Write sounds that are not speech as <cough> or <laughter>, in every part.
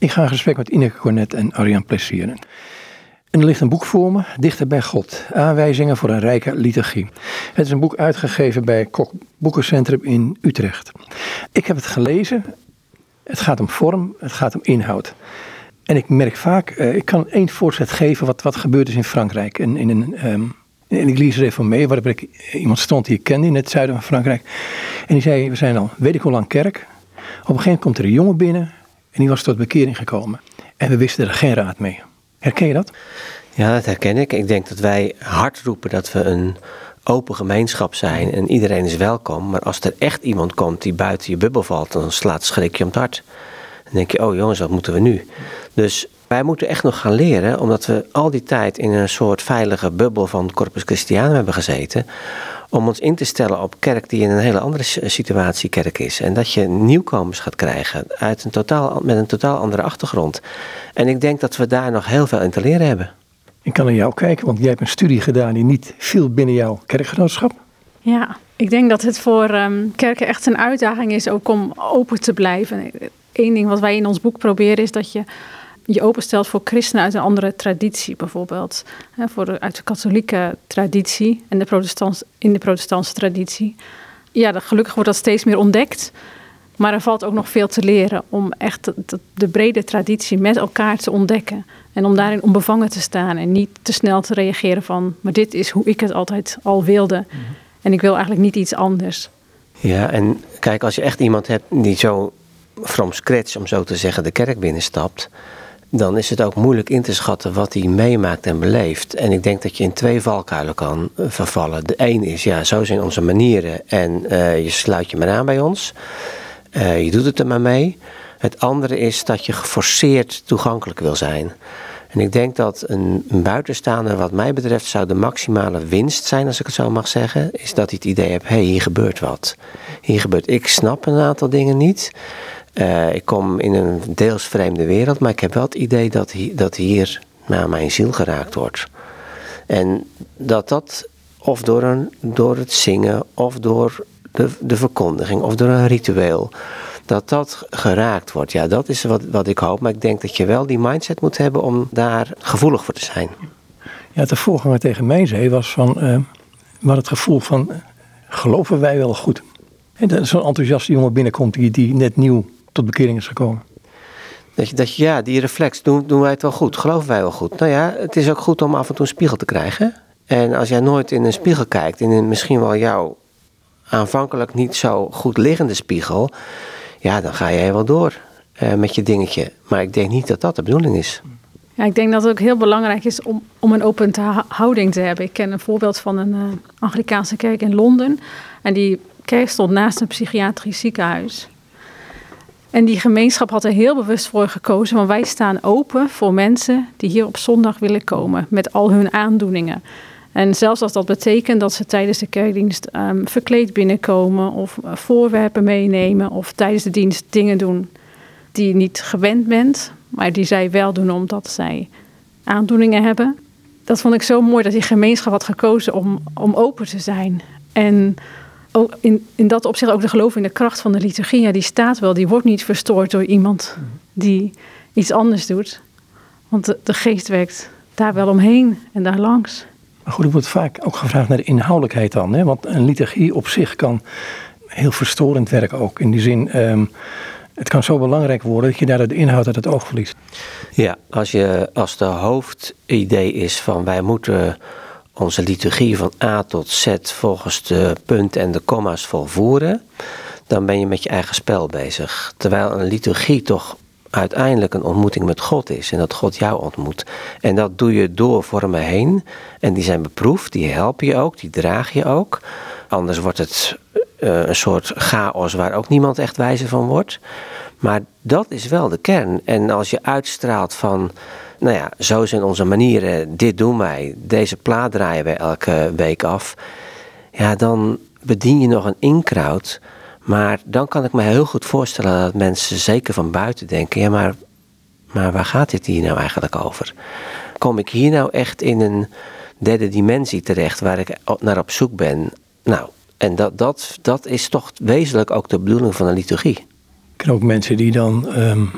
Ik ga in gesprek met Ineke Cornet en Arjan Plessieren. En er ligt een boek voor me, Dichter bij God. Aanwijzingen voor een rijke liturgie. Het is een boek uitgegeven bij Kok Boekencentrum in Utrecht. Ik heb het gelezen. Het gaat om vorm, het gaat om inhoud. En ik merk vaak, uh, ik kan één voorzet geven wat, wat gebeurd is in Frankrijk. En in een um, in de Eglise Reformée, waar ik iemand stond die ik kende in het zuiden van Frankrijk. En die zei, we zijn al weet ik hoe lang kerk. Op een gegeven moment komt er een jongen binnen en die was tot bekering gekomen. En we wisten er geen raad mee. Herken je dat? Ja, dat herken ik. Ik denk dat wij hard roepen dat we een open gemeenschap zijn en iedereen is welkom. Maar als er echt iemand komt die buiten je bubbel valt, dan slaat schrik je om het hart. Dan denk je, oh jongens, wat moeten we nu? Dus wij moeten echt nog gaan leren, omdat we al die tijd in een soort veilige bubbel van Corpus Christianum hebben gezeten. Om ons in te stellen op kerk die in een hele andere situatie kerk is. En dat je nieuwkomers gaat krijgen uit een totaal, met een totaal andere achtergrond. En ik denk dat we daar nog heel veel in te leren hebben. Ik kan naar jou kijken, want jij hebt een studie gedaan die niet viel binnen jouw kerkgenootschap. Ja, ik denk dat het voor um, kerken echt een uitdaging is ook om open te blijven. Eén ding wat wij in ons boek proberen is dat je je openstelt voor christenen uit een andere traditie, bijvoorbeeld. voor de, uit de katholieke traditie en de protestants, in de protestantse traditie. Ja, gelukkig wordt dat steeds meer ontdekt. Maar er valt ook nog veel te leren om echt de, de, brede traditie met elkaar te ontdekken. En om daarin onbevangen te staan en niet te snel te reageren van... maar dit is hoe ik het altijd al wilde. Mhm. En ik wil eigenlijk niet iets anders. Ja, en kijk, als je echt iemand hebt die zo from scratch, om zo te zeggen, de kerk binnenstapt dan is het ook moeilijk in te schatten wat hij meemaakt en beleeft. En ik denk dat je in twee valkuilen kan eh, vervallen. De een is, ja, zo zijn onze manieren en uh, je sluit je maar aan bij ons. Uh, je doet het er maar mee. Het andere is dat je geforceerd toegankelijk wil zijn. En ik denk dat een, een buitenstaander, wat mij betreft, zou de maximale winst zijn, als ik het zo mag zeggen, is dat hij het idee heeft: hé, hey, hier gebeurt wat. Hier gebeurt, ik snap een aantal dingen niet. Uh, ik kom in een deels vreemde wereld, maar ik heb wel het idee dat, dat hier naar mijn ziel geraakt wordt. En dat dat of door, een, door het zingen of door de, de verkondiging of door een ritueel, dat dat geraakt wordt. Ja, dat is wat, wat ik hoop. Maar ik denk dat je wel die mindset moet hebben om daar gevoelig voor te zijn. Ja, de voorganger tegen mij zei was van, uh, wat het gevoel van, geloven wij wel goed? En zo'n enthousiaste jongen binnenkomt die net nieuw tot bekering is gekomen. Dat je, dat je, ja, die reflex, doen, doen wij het wel goed? Geloven wij wel goed? Nou ja, het is ook goed om af en toe een spiegel te krijgen. En als jij nooit in een spiegel kijkt, in een misschien wel jouw aanvankelijk niet zo goed liggende spiegel, ja, dan ga jij wel door uh, met je dingetje. Maar ik denk niet dat dat de bedoeling is. Ja, ik denk dat het ook heel belangrijk is om, om een open houding te hebben. Ik ken een voorbeeld van een uh, Anglikaanse kerk in Londen. En die kerk stond naast een psychiatrisch ziekenhuis. En die gemeenschap had er heel bewust voor gekozen, want wij staan open voor mensen die hier op zondag willen komen met al hun aandoeningen. En zelfs als dat betekent dat ze tijdens de kerkdienst um, verkleed binnenkomen of uh, voorwerpen meenemen of tijdens de dienst dingen doen die je niet gewend bent, maar die zij wel doen omdat zij aandoeningen hebben. Dat vond ik zo mooi dat die gemeenschap had gekozen om, om open te zijn. En ook in, in dat opzicht ook de geloof in de kracht van de liturgie. Ja, die staat wel, die wordt niet verstoord door iemand die iets anders doet. Want de, de geest werkt daar wel omheen en daar langs. Maar goed, er wordt vaak ook gevraagd naar de inhoudelijkheid dan. Hè? Want een liturgie op zich kan heel verstorend werken ook. In die zin, um, het kan zo belangrijk worden dat je daar de inhoud uit het oog verliest. Ja, als, je, als de hoofdidee is van wij moeten onze liturgie van A tot Z volgens de punten en de komma's volvoeren, dan ben je met je eigen spel bezig. Terwijl een liturgie toch uiteindelijk een ontmoeting met God is en dat God jou ontmoet. En dat doe je door vormen heen en die zijn beproefd, die helpen je ook, die dragen je ook. Anders wordt het uh, een soort chaos waar ook niemand echt wijzer van wordt. Maar dat is wel de kern. En als je uitstraalt van nou ja, zo zijn onze manieren, dit doen wij, deze plaat draaien wij elke week af. Ja, dan bedien je nog een inkraut. Maar dan kan ik me heel goed voorstellen dat mensen zeker van buiten denken: ja, maar, maar waar gaat dit hier nou eigenlijk over? Kom ik hier nou echt in een derde dimensie terecht waar ik naar op zoek ben? Nou, en dat, dat, dat is toch wezenlijk ook de bedoeling van een liturgie. Ik ken ook mensen die dan um,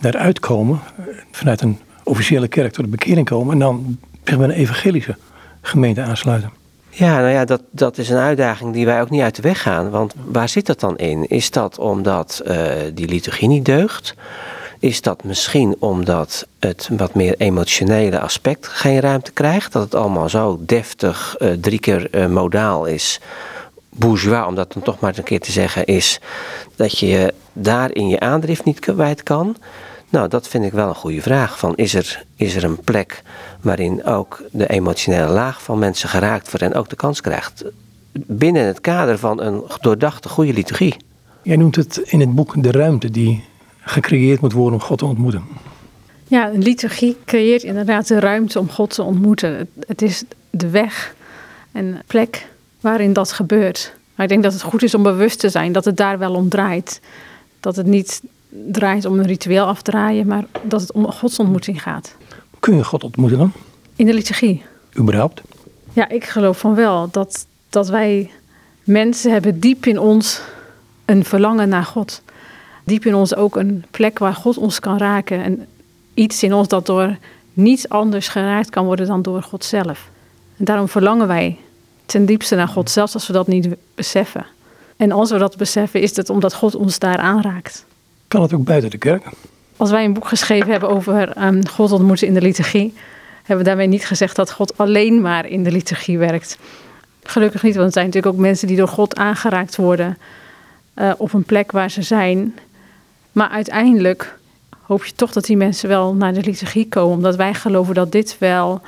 daaruit komen, eh, vanuit een officiële kerk tot de bekering komen en dan een evangelische gemeente aansluiten. Ja, nou ja, dat, dat is een uitdaging die wij ook niet uit de weg gaan. Want waar zit dat dan in? Is dat omdat uh, die liturgie niet deugt? Is dat misschien omdat het wat meer emotionele aspect geen ruimte krijgt? Dat het allemaal zo deftig, uh, drie keer uh, modaal is. Bourgeois, om dat dan toch maar eens een keer te zeggen, is dat je daar in je aandrift niet kwijt kan. Nou, dat vind ik wel een goede vraag. Van is, er, is er een plek waarin ook de emotionele laag van mensen geraakt wordt en ook de kans krijgt? Binnen het kader van een doordachte goede liturgie. Jij noemt het in het boek de ruimte die gecreëerd moet worden om God te ontmoeten. Ja, een liturgie creëert inderdaad de ruimte om God te ontmoeten. Het is de weg en plek waarin dat gebeurt. Maar ik denk dat het goed is om bewust te zijn dat het daar wel om draait. Dat het niet draait om een ritueel af te draaien, maar dat het om godsontmoeting gaat. Kun je God ontmoeten dan? In de liturgie. Überhaupt? Ja, ik geloof van wel. Dat, dat wij mensen hebben diep in ons een verlangen naar God. Diep in ons ook een plek waar God ons kan raken. En iets in ons dat door niets anders geraakt kan worden dan door God zelf. En daarom verlangen wij ten diepste naar God, zelfs als we dat niet beseffen. En als we dat beseffen, is het omdat God ons daar aanraakt. Kan het ook buiten de kerk? Als wij een boek geschreven hebben over um, God ontmoeten in de liturgie, hebben we daarmee niet gezegd dat God alleen maar in de liturgie werkt. Gelukkig niet, want er zijn natuurlijk ook mensen die door God aangeraakt worden uh, op een plek waar ze zijn. Maar uiteindelijk hoop je toch dat die mensen wel naar de liturgie komen, omdat wij geloven dat dit wel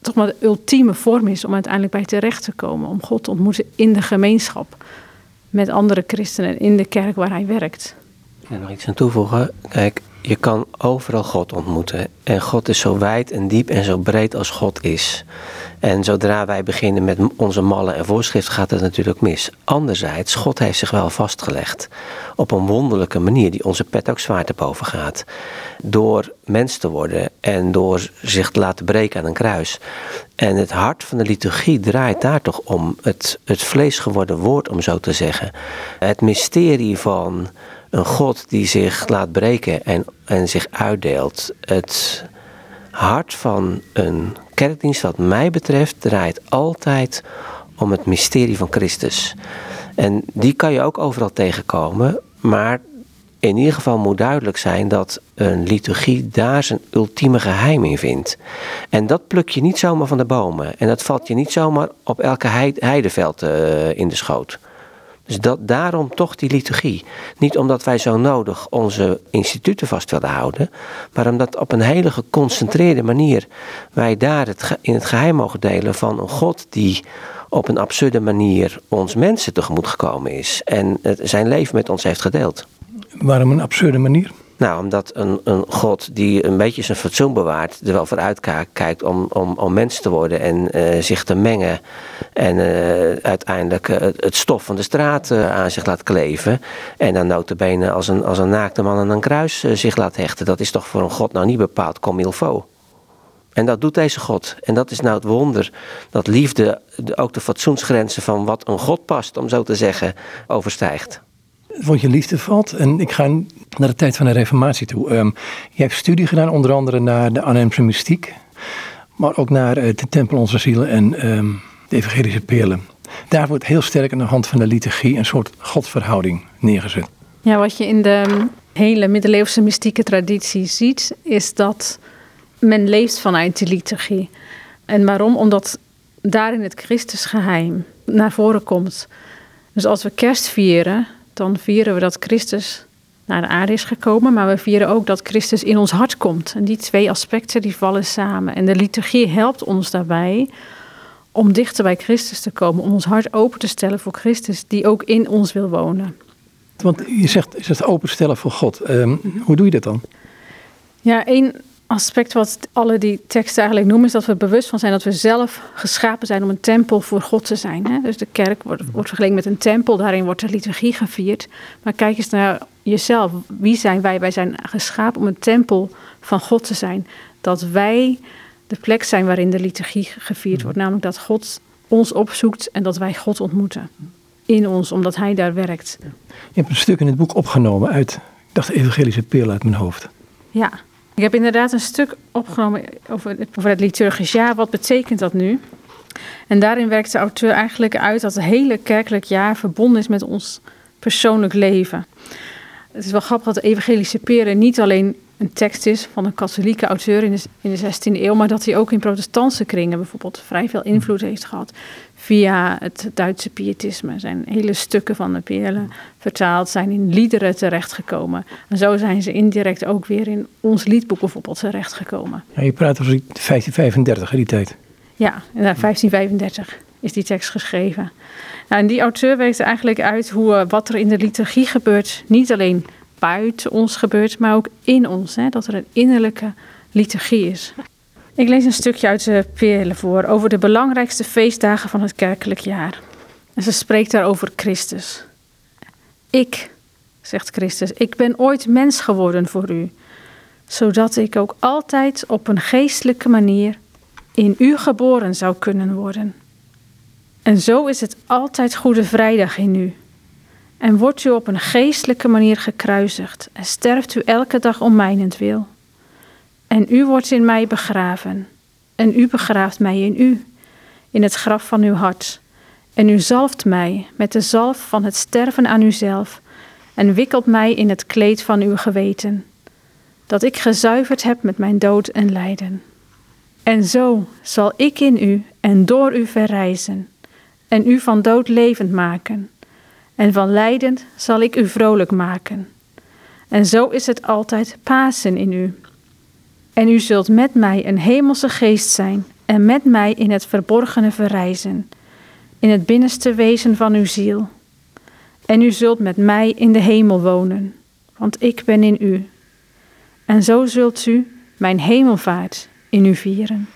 toch maar de ultieme vorm is om uiteindelijk bij terecht te komen. Om God te ontmoeten in de gemeenschap met andere christenen in de kerk waar hij werkt. En nog iets aan toevoegen. Kijk, je kan overal God ontmoeten. En God is zo wijd en diep en zo breed als God is. En zodra wij beginnen met onze mallen en voorschriften, gaat het natuurlijk mis. Anderzijds, God heeft zich wel vastgelegd. Op een wonderlijke manier, die onze pet ook zwaar te boven gaat. Door mens te worden en door zich te laten breken aan een kruis. En het hart van de liturgie draait daar toch om. Het, het vlees geworden woord, om zo te zeggen. Het mysterie van een God die zich laat breken en, en zich uitdeelt. Het hart van een kerkdienst, wat mij betreft, draait altijd om het mysterie van Christus. En die kan je ook overal tegenkomen, maar in ieder geval moet duidelijk zijn dat een liturgie daar zijn ultieme geheim in vindt. En dat pluk je niet zomaar van de bomen. En dat valt je niet zomaar op elke heideveld uh, in de schoot. Dus dat, daarom toch die liturgie. Niet omdat wij zo nodig onze instituten vast willen houden, maar omdat op een hele geconcentreerde manier wij daar het, in het geheim mogen delen van een God die op een absurde manier ons mensen tegemoet gekomen is en zijn leven met ons heeft gedeeld. Waarom een absurde manier? Nou, omdat een, een God die een beetje zijn fatsoen bewaart, er wel vooruit kijkt om, om, om mens te worden en uh, zich te mengen. En uh, uiteindelijk uh, het stof van de straat aan zich laat kleven. En dan notabene als een, als een naakte man aan een kruis zich laat hechten. Dat is toch voor een God nou niet bepaald comme il faut. En dat doet deze God. En dat is nou het wonder. Dat liefde ook de fatsoensgrenzen van wat een God past, om zo te zeggen, overstijgt wat je liefde valt. En ik ga naar de tijd van de Reformatie toe. Um, je hebt studie gedaan, onder andere naar de Arnhemse mystiek, maar ook naar uh, de Tempel Onze Zielen en um, de Evangelische Perlen. Daar wordt heel sterk aan de hand van de liturgie een soort godsverhouding neergezet. Ja, wat je in de hele middeleeuwse mystieke traditie ziet, is dat men leeft vanuit de liturgie. En waarom? Omdat daarin het Christusgeheim naar voren komt. Dus als we kerst vieren, dan vieren we dat Christus naar de aarde is gekomen, maar we vieren ook dat Christus in ons hart komt. En die twee aspecten die vallen samen. En de liturgie helpt ons daarbij om dichter bij Christus te komen, om ons hart open te stellen voor Christus, die ook in ons wil wonen. Want je zegt, is het openstellen voor God. Um, hoe doe je dat dan? Ja, één aspect wat alle die teksten eigenlijk noemen, is dat we bewust van zijn dat we zelf geschapen zijn om een tempel voor God te zijn. Hè? Dus de kerk wordt, wordt vergeleken met een tempel, daarin wordt de liturgie gevierd. Maar kijk eens naar jezelf. Wie zijn wij? Wij zijn geschapen om een tempel van God te zijn. Dat wij de plek zijn waarin de liturgie gevierd wordt. Namelijk dat God ons opzoekt en dat wij God ontmoeten. In ons, omdat Hij daar werkt. Je hebt een stuk in het boek opgenomen uit, ik dacht de evangelische peel uit mijn hoofd. Ja, ik heb inderdaad een stuk opgenomen over, over het liturgisch jaar. Wat betekent dat nu? En daarin werkt de auteur eigenlijk uit dat het hele kerkelijk jaar verbonden is met ons persoonlijk leven. Het is wel grappig dat de evangelische peren niet alleen een tekst is van een katholieke auteur in de 16e eeuw, maar dat hij ook in protestantse kringen bijvoorbeeld vrij veel invloed heeft gehad. Via het Duitse pietisme zijn hele stukken van de Peren vertaald, zijn in liederen terechtgekomen. En zo zijn ze indirect ook weer in ons liedboek bijvoorbeeld terechtgekomen. Ja, je praat over 1535, die tijd. Ja, 1535 is die tekst geschreven. Nou, en die auteur werkt eigenlijk uit hoe, eh, wat er in de liturgie gebeurt, niet alleen buiten ons gebeurt, maar ook in ons. Hè, dat er een innerlijke liturgie is. Ik lees een stukje uit de Perle voor over de belangrijkste feestdagen van het kerkelijk jaar. En ze spreekt daar over Christus. Ik, zegt Christus, ik ben ooit mens geworden voor u, zodat ik ook altijd op een geestelijke manier in u geboren zou kunnen worden. En zo is het altijd Goede Vrijdag in u. En wordt u op een geestelijke manier gekruisigd en sterft u elke dag om mijnentwil. En u wordt in mij begraven, en u begraaft mij in u, in het graf van uw hart. En u zalft mij met de zalf van het sterven aan uzelf, en wikkelt mij in het kleed van uw geweten, dat ik gezuiverd heb met mijn dood en lijden. En zo zal ik in u en door u verrijzen, en u van dood levend maken, en van lijden zal ik u vrolijk maken. En zo is het altijd Pasen in u. En u zult met mij een hemelse geest zijn, en met mij in het verborgene verrijzen, in het binnenste wezen van uw ziel. En u zult met mij in de hemel wonen, want ik ben in u. En zo zult u mijn hemelvaart in u vieren.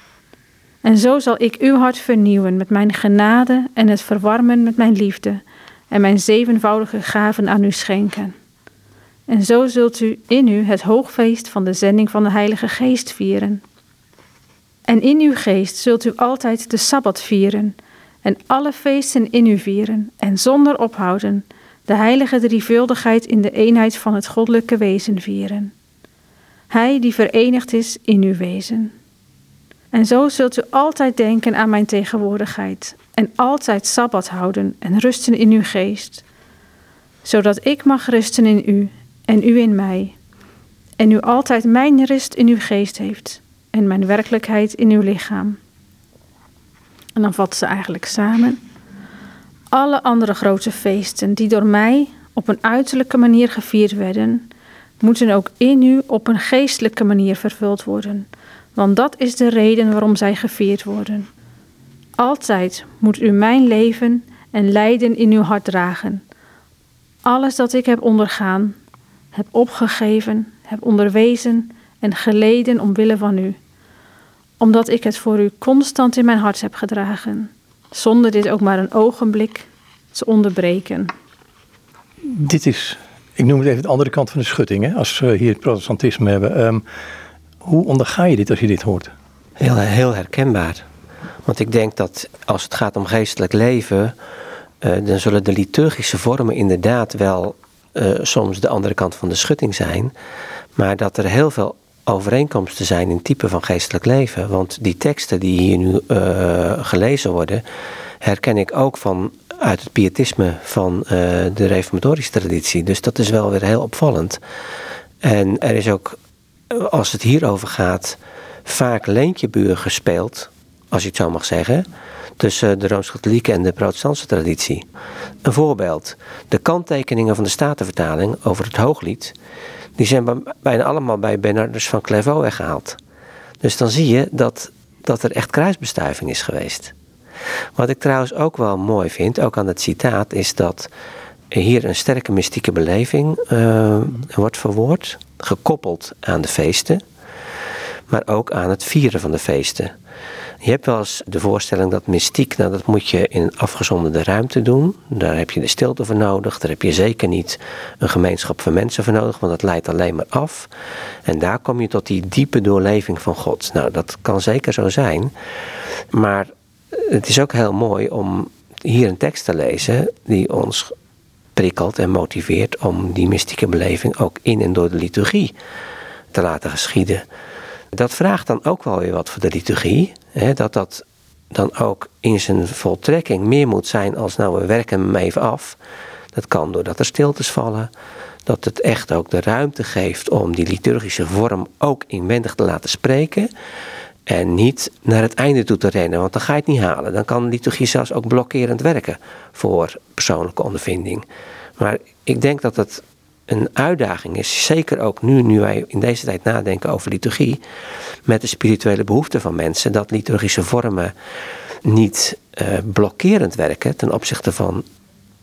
En zo zal ik uw hart vernieuwen met mijn genade en het verwarmen met mijn liefde en mijn zevenvoudige gaven aan u schenken. En zo zult u in u het hoogfeest van de zending van de Heilige Geest vieren. En in uw geest zult u altijd de Sabbat vieren en alle feesten in u vieren en zonder ophouden de heilige drievuldigheid in de eenheid van het goddelijke wezen vieren. Hij die verenigd is in uw wezen. En zo zult u altijd denken aan mijn tegenwoordigheid en altijd sabbat houden en rusten in uw geest, zodat ik mag rusten in u en u in mij, en u altijd mijn rust in uw geest heeft en mijn werkelijkheid in uw lichaam. En dan vat ze eigenlijk samen. Alle andere grote feesten die door mij op een uiterlijke manier gevierd werden, moeten ook in u op een geestelijke manier vervuld worden want dat is de reden waarom zij gevierd worden. Altijd moet u mijn leven en lijden in uw hart dragen. Alles dat ik heb ondergaan, heb opgegeven, heb onderwezen en geleden omwille van u, omdat ik het voor u constant in mijn hart heb gedragen, zonder dit ook maar een ogenblik te onderbreken. Dit is, ik noem het even de andere kant van de schutting, hè, als we hier het protestantisme hebben. Um, hoe onderga je dit als je dit hoort? Heel, heel herkenbaar. Want ik denk dat als het gaat om geestelijk leven, uh, dan zullen de liturgische vormen inderdaad wel uh, soms de andere kant van de schutting zijn. Maar dat er heel veel overeenkomsten zijn in type van geestelijk leven. Want die teksten die hier nu uh, gelezen worden, herken ik ook van uit het pietisme van de reformatorische traditie. Dus dat is wel weer heel opvallend. En er is ook als het hierover gaat, vaak leentjebuur gespeeld, als je het zo mag zeggen, tussen de Rooms-Katholieke en de Protestantse traditie. Een voorbeeld, de kanttekeningen van de Statenvertaling over het Hooglied, die zijn bijna allemaal bij Bernardus van Clairvaux weggehaald. Dus dan zie je dat, dat er echt kruisbestuiving is geweest. Wat ik trouwens ook wel mooi vind, ook aan het citaat, is dat hier een sterke mystieke beleving uh, wordt verwoord gekoppeld aan de feesten, maar ook aan het vieren van de feesten. Je hebt wel eens de voorstelling dat mystiek, nou dat moet je in een afgezonderde ruimte doen. Daar heb je de stilte voor nodig. Daar heb je zeker niet een gemeenschap van mensen voor nodig, want dat leidt alleen maar af. En daar kom je tot die diepe doorleving van God. Nou, dat kan zeker zo zijn. Maar het is ook heel mooi om hier een tekst te lezen die ons prikkelt en motiveert om die mystieke beleving ook in en door de liturgie te laten geschieden. Dat vraagt dan ook wel weer wat voor de liturgie. Hè, dat dat dan ook in zijn voltrekking meer moet zijn als nou we werken hem even af. Dat kan doordat er stiltes vallen. Dat het echt ook de ruimte geeft om die liturgische vorm ook inwendig te laten spreken. En niet naar het einde toe te rennen, want dan ga je het niet halen. Dan kan liturgie zelfs ook blokkerend werken voor persoonlijke ondervinding. Maar ik denk dat het een uitdaging is, zeker ook nu, nu wij in deze tijd nadenken over liturgie, met de spirituele behoeften van mensen, dat liturgische vormen niet uh, blokkerend werken ten opzichte van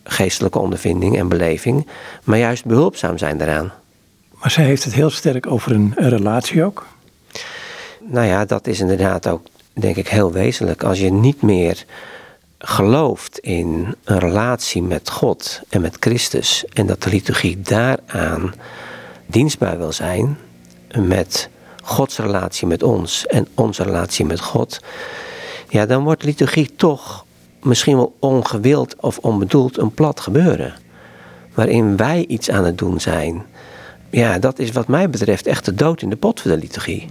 geestelijke ondervinding en beleving, maar juist behulpzaam zijn daaraan. Maar zij heeft het heel sterk over een, een relatie ook. Nou ja, dat is inderdaad ook, denk ik, heel wezenlijk. Als je niet meer gelooft in een relatie met God en met Christus en dat de liturgie daaraan dienstbaar wil zijn met Gods relatie met ons en onze relatie met God, ja, dan wordt liturgie toch misschien wel ongewild of onbedoeld een plat gebeuren. Waarin wij iets aan het doen zijn. Ja, dat is wat mij betreft echt de dood in de pot voor de liturgie.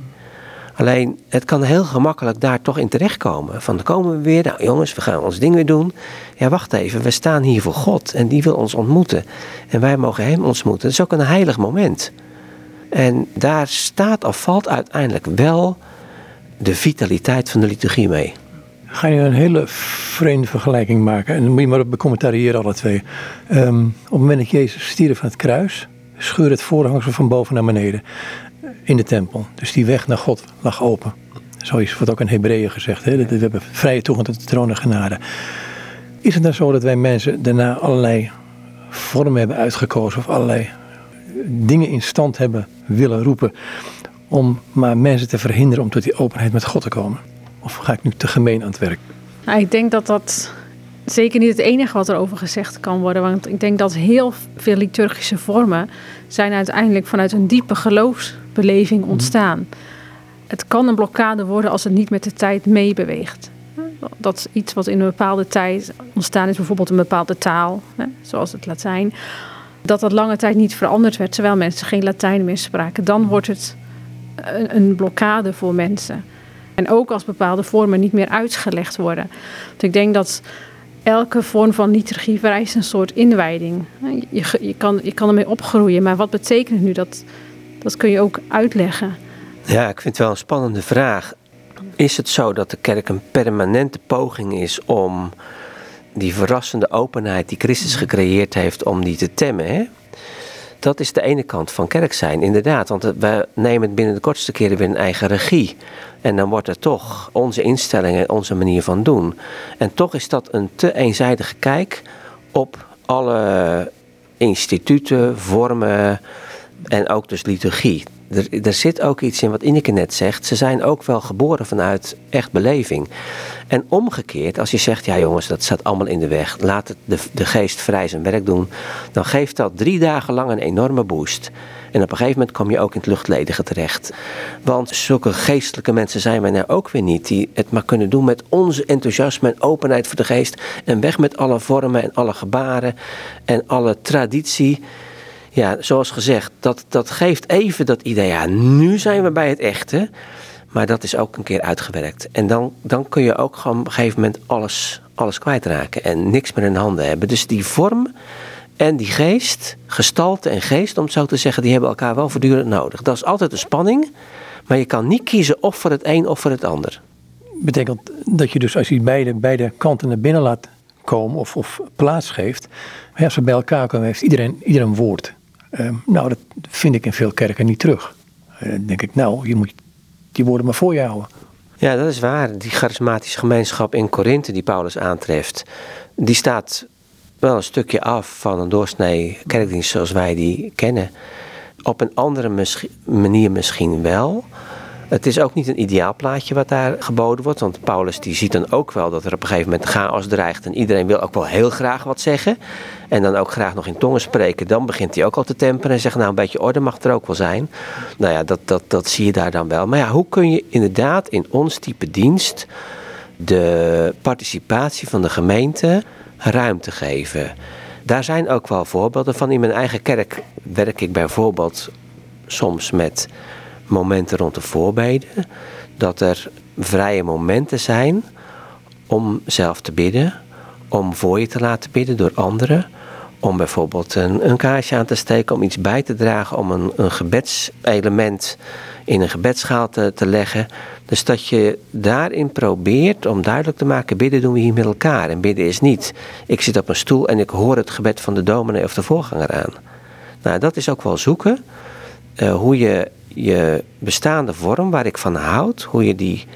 Alleen, het kan heel gemakkelijk daar toch in terechtkomen. Van komen we weer, nou jongens, we gaan ons ding weer doen. Ja, wacht even, we staan hier voor God en die wil ons ontmoeten. En wij mogen hem ontmoeten. Dat is ook een heilig moment. En daar staat of valt uiteindelijk wel de vitaliteit van de liturgie mee. Ga je een hele vreemde vergelijking maken. En dan moet je maar op becommentariëren alle twee. Um, op het moment dat Jezus stierf van het kruis, scheur het voorhangsel van boven naar beneden in de tempel. Dus die weg naar God lag open. Zo wordt ook in Hebreeën gezegd. Hè? We hebben vrije toegang tot de troon genade. Is het dan zo dat wij mensen daarna allerlei vormen hebben uitgekozen of allerlei dingen in stand hebben willen roepen om maar mensen te verhinderen om tot die openheid met God te komen? Of ga ik nu te gemeen aan het werk? Nou, ik denk dat dat zeker niet het enige wat erover gezegd kan worden. Want ik denk dat heel veel liturgische vormen zijn uiteindelijk vanuit een diepe geloofsbeleving mhm. ontstaan. Het kan een blokkade worden als het niet met de tijd meebeweegt. Dat is iets wat in een bepaalde tijd ontstaan is, bijvoorbeeld een bepaalde taal, zoals het Latijn. Dat dat lange tijd niet veranderd werd, terwijl mensen geen Latijn meer spraken. Dan wordt het een blokkade voor mensen. En ook als bepaalde vormen niet meer uitgelegd worden. Want ik denk dat elke vorm van liturgie vereist een soort inwijding. Je, je, kan, je kan ermee opgroeien, maar wat betekent het nu? Dat, dat kun je ook uitleggen. Ja, ik vind het wel een spannende vraag. Is het zo dat de kerk een permanente poging is om die verrassende openheid die Christus gecreëerd heeft, om die te temmen? Hè? Dat is de ene kant van kerk zijn, inderdaad. Want we nemen het binnen de kortste keren weer een eigen regie. En dan wordt het toch onze instellingen, onze manier van doen. En toch is dat een te eenzijdige kijk op alle instituten, vormen en ook dus liturgie. Er, er zit ook iets in wat Ineke net zegt. Ze zijn ook wel geboren vanuit echt beleving. En omgekeerd, als je zegt, ja jongens, dat staat allemaal in de weg. Laat de, de geest vrij zijn werk doen. Dan geeft dat drie dagen lang een enorme boost. En op een gegeven moment kom je ook in het luchtledige terecht. Want zulke geestelijke mensen zijn wij nou ook weer niet. Die het maar kunnen doen met onze enthousiasme en openheid voor de geest. En weg met alle vormen en alle gebaren en alle traditie. Ja, zoals gezegd, dat, dat geeft even dat idee. Ja, nu zijn we bij het echte. Maar dat is ook een keer uitgewerkt. En dan, dan kun je ook gewoon op een gegeven moment alles, alles kwijtraken. En niks meer in handen hebben. Dus die vorm en die geest, gestalte en geest, om het zo te zeggen, die hebben elkaar wel voortdurend nodig. Dat is altijd een spanning, maar je kan niet kiezen of voor het een of voor het ander. Betekent dat je dus als je beide, beide kanten naar binnen laat komen of, of plaats geeft, als ze bij elkaar komen, heeft iedereen, iedereen een woord. Ehm, nou, dat vind ik in veel kerken niet terug. Uh, dan denk ik, nou, je moet die woorden maar voor je houden. Ja, dat is waar. Die charismatische gemeenschap in Korinthe die Paulus aantreft, die staat wel een stukje af van een doorsnee kerkdienst zoals wij die kennen. Op een andere manier misschien wel. Het is ook niet een ideaal plaatje wat daar geboden wordt. Want Paulus die ziet dan ook wel dat er op een gegeven moment chaos dreigt. En iedereen wil ook wel heel graag wat zeggen. En dan ook graag nog in tongen spreken. Dan begint hij ook al te temperen en zegt nou een beetje orde mag er ook wel zijn. Nou ja, dat, dat, dat zie je daar dan wel. Maar ja, hoe kun je inderdaad in ons type dienst de participatie van de gemeente ruimte geven. Daar zijn ook wel voorbeelden van. In mijn eigen kerk werk ik bijvoorbeeld soms met momenten rond de voorbeden, dat er vrije momenten zijn om zelf te bidden, om voor je te laten bidden door anderen, om bijvoorbeeld een, een kaarsje aan te steken, om iets bij te dragen, om een, een gebedselement in een gebedsschaal te, leggen. Dus dat je daarin probeert om duidelijk te maken, bidden doen we hier met elkaar. En bidden is niet, ik zit op een stoel en ik hoor het gebed van de dominee of de voorganger aan. Nou, dat is ook wel zoeken. Uh, hoe je je bestaande vorm, waar ik van houd, hoe je die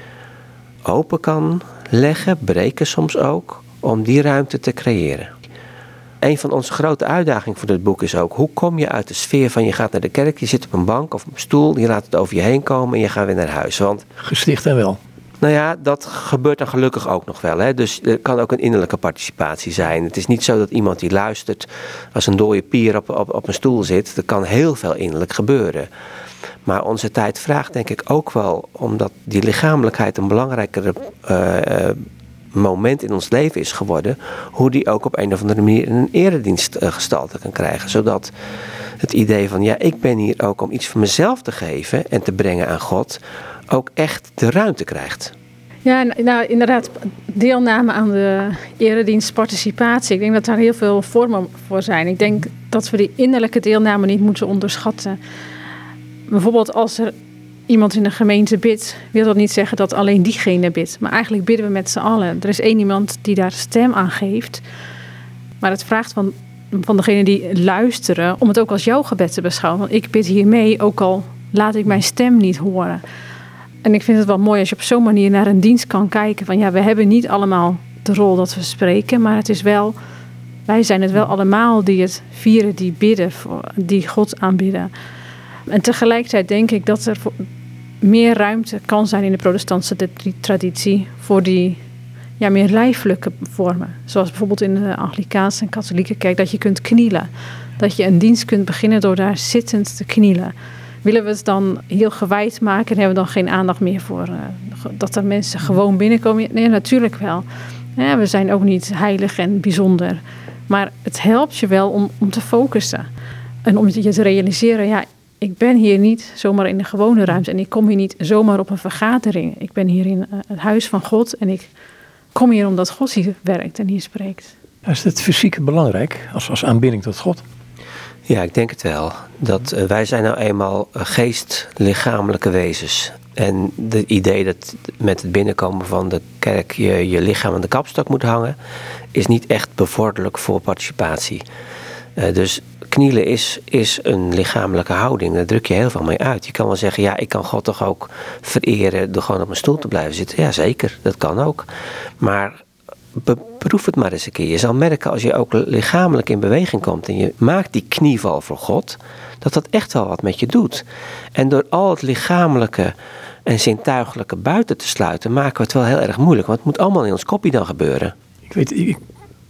open kan leggen, breken soms ook, om die ruimte te creëren. Een van onze grote uitdagingen voor dit boek is ook: hoe kom je uit de sfeer van je gaat naar de kerk, je zit op een bank of op een stoel, je laat het over je heen komen en je gaat weer naar huis? Want, Gesticht en wel. Nou ja, dat gebeurt dan gelukkig ook nog wel. Hè? Dus er kan ook een innerlijke participatie zijn. Het is niet zo dat iemand die luistert als een dode pier op, op, op een stoel zit. Er kan heel veel innerlijk gebeuren. Maar onze tijd vraagt denk ik ook wel, omdat die lichamelijkheid een belangrijkere uh, moment in ons leven is geworden, hoe die ook op een of andere manier een eredienst uh, gestalte kan krijgen. Zodat het idee van, ja, ik ben hier ook om iets van mezelf te geven en te brengen aan God, ook echt de ruimte krijgt. Ja, nou inderdaad, deelname aan de eredienst, participatie. Ik denk dat daar heel veel vormen voor zijn. Ik denk dat we die innerlijke deelname niet moeten onderschatten bijvoorbeeld als er iemand in de gemeente bidt, wil dat niet zeggen dat alleen diegene bidt. Maar eigenlijk bidden we met z'n allen. Er is één iemand die daar stem aan geeft. Maar het vraagt van, van degene die luisteren om het ook als jouw gebed te beschouwen. Want ik bid hier mee, ook al laat ik mijn stem niet horen. En ik vind het wel mooi als je op zo'n manier naar een dienst kan kijken. Van ja, we hebben niet allemaal de rol dat we spreken, maar het is wel, wij zijn het wel allemaal die het vieren, die bidden, die God aanbidden. En tegelijkertijd denk ik dat er meer ruimte kan zijn in de protestantse traditie voor die ja, meer lijfelijke vormen. Zoals bijvoorbeeld in de Anglikaanse en katholieke kerk, dat je kunt knielen. Dat je een dienst kunt beginnen door daar zittend te knielen. Willen we het dan heel gewijd maken en hebben we dan geen aandacht meer voor uh, dat er mensen gewoon binnenkomen? Nee, natuurlijk wel. Ja, we zijn ook niet heilig en bijzonder. Maar het helpt je wel om, om te focussen. En om je te realiseren, ja, ik ben hier niet zomaar in de gewone ruimte en ik kom hier niet zomaar op een vergadering. Ik ben hier in eh, het huis van God en ik kom hier omdat God hier werkt en hier spreekt. Is het fysiek belangrijk als, als aanbidding tot God? Ja, ik denk het wel. Dat, uh, wij zijn nou eenmaal geest-lichamelijke wezens. En het idee dat met het binnenkomen van de kerk je je lichaam aan de kapstok moet hangen, is niet echt bevorderlijk voor participatie. Uh, dus knielen is, is een lichamelijke houding. Daar druk je heel veel mee uit. Je kan wel zeggen, ja, ik kan God toch ook vereren door gewoon op mijn stoel te blijven zitten. Ja, zeker, dat kan ook. Maar beproef het maar eens een keer. Je zal merken als je ook lichamelijk in beweging komt en je maakt die knieval voor God, dat dat echt wel wat met je doet. En door al het lichamelijke en zintuigelijke buiten te sluiten, maken we het wel heel erg moeilijk. Want het moet allemaal in ons kopje dan gebeuren. Ik weet, ik,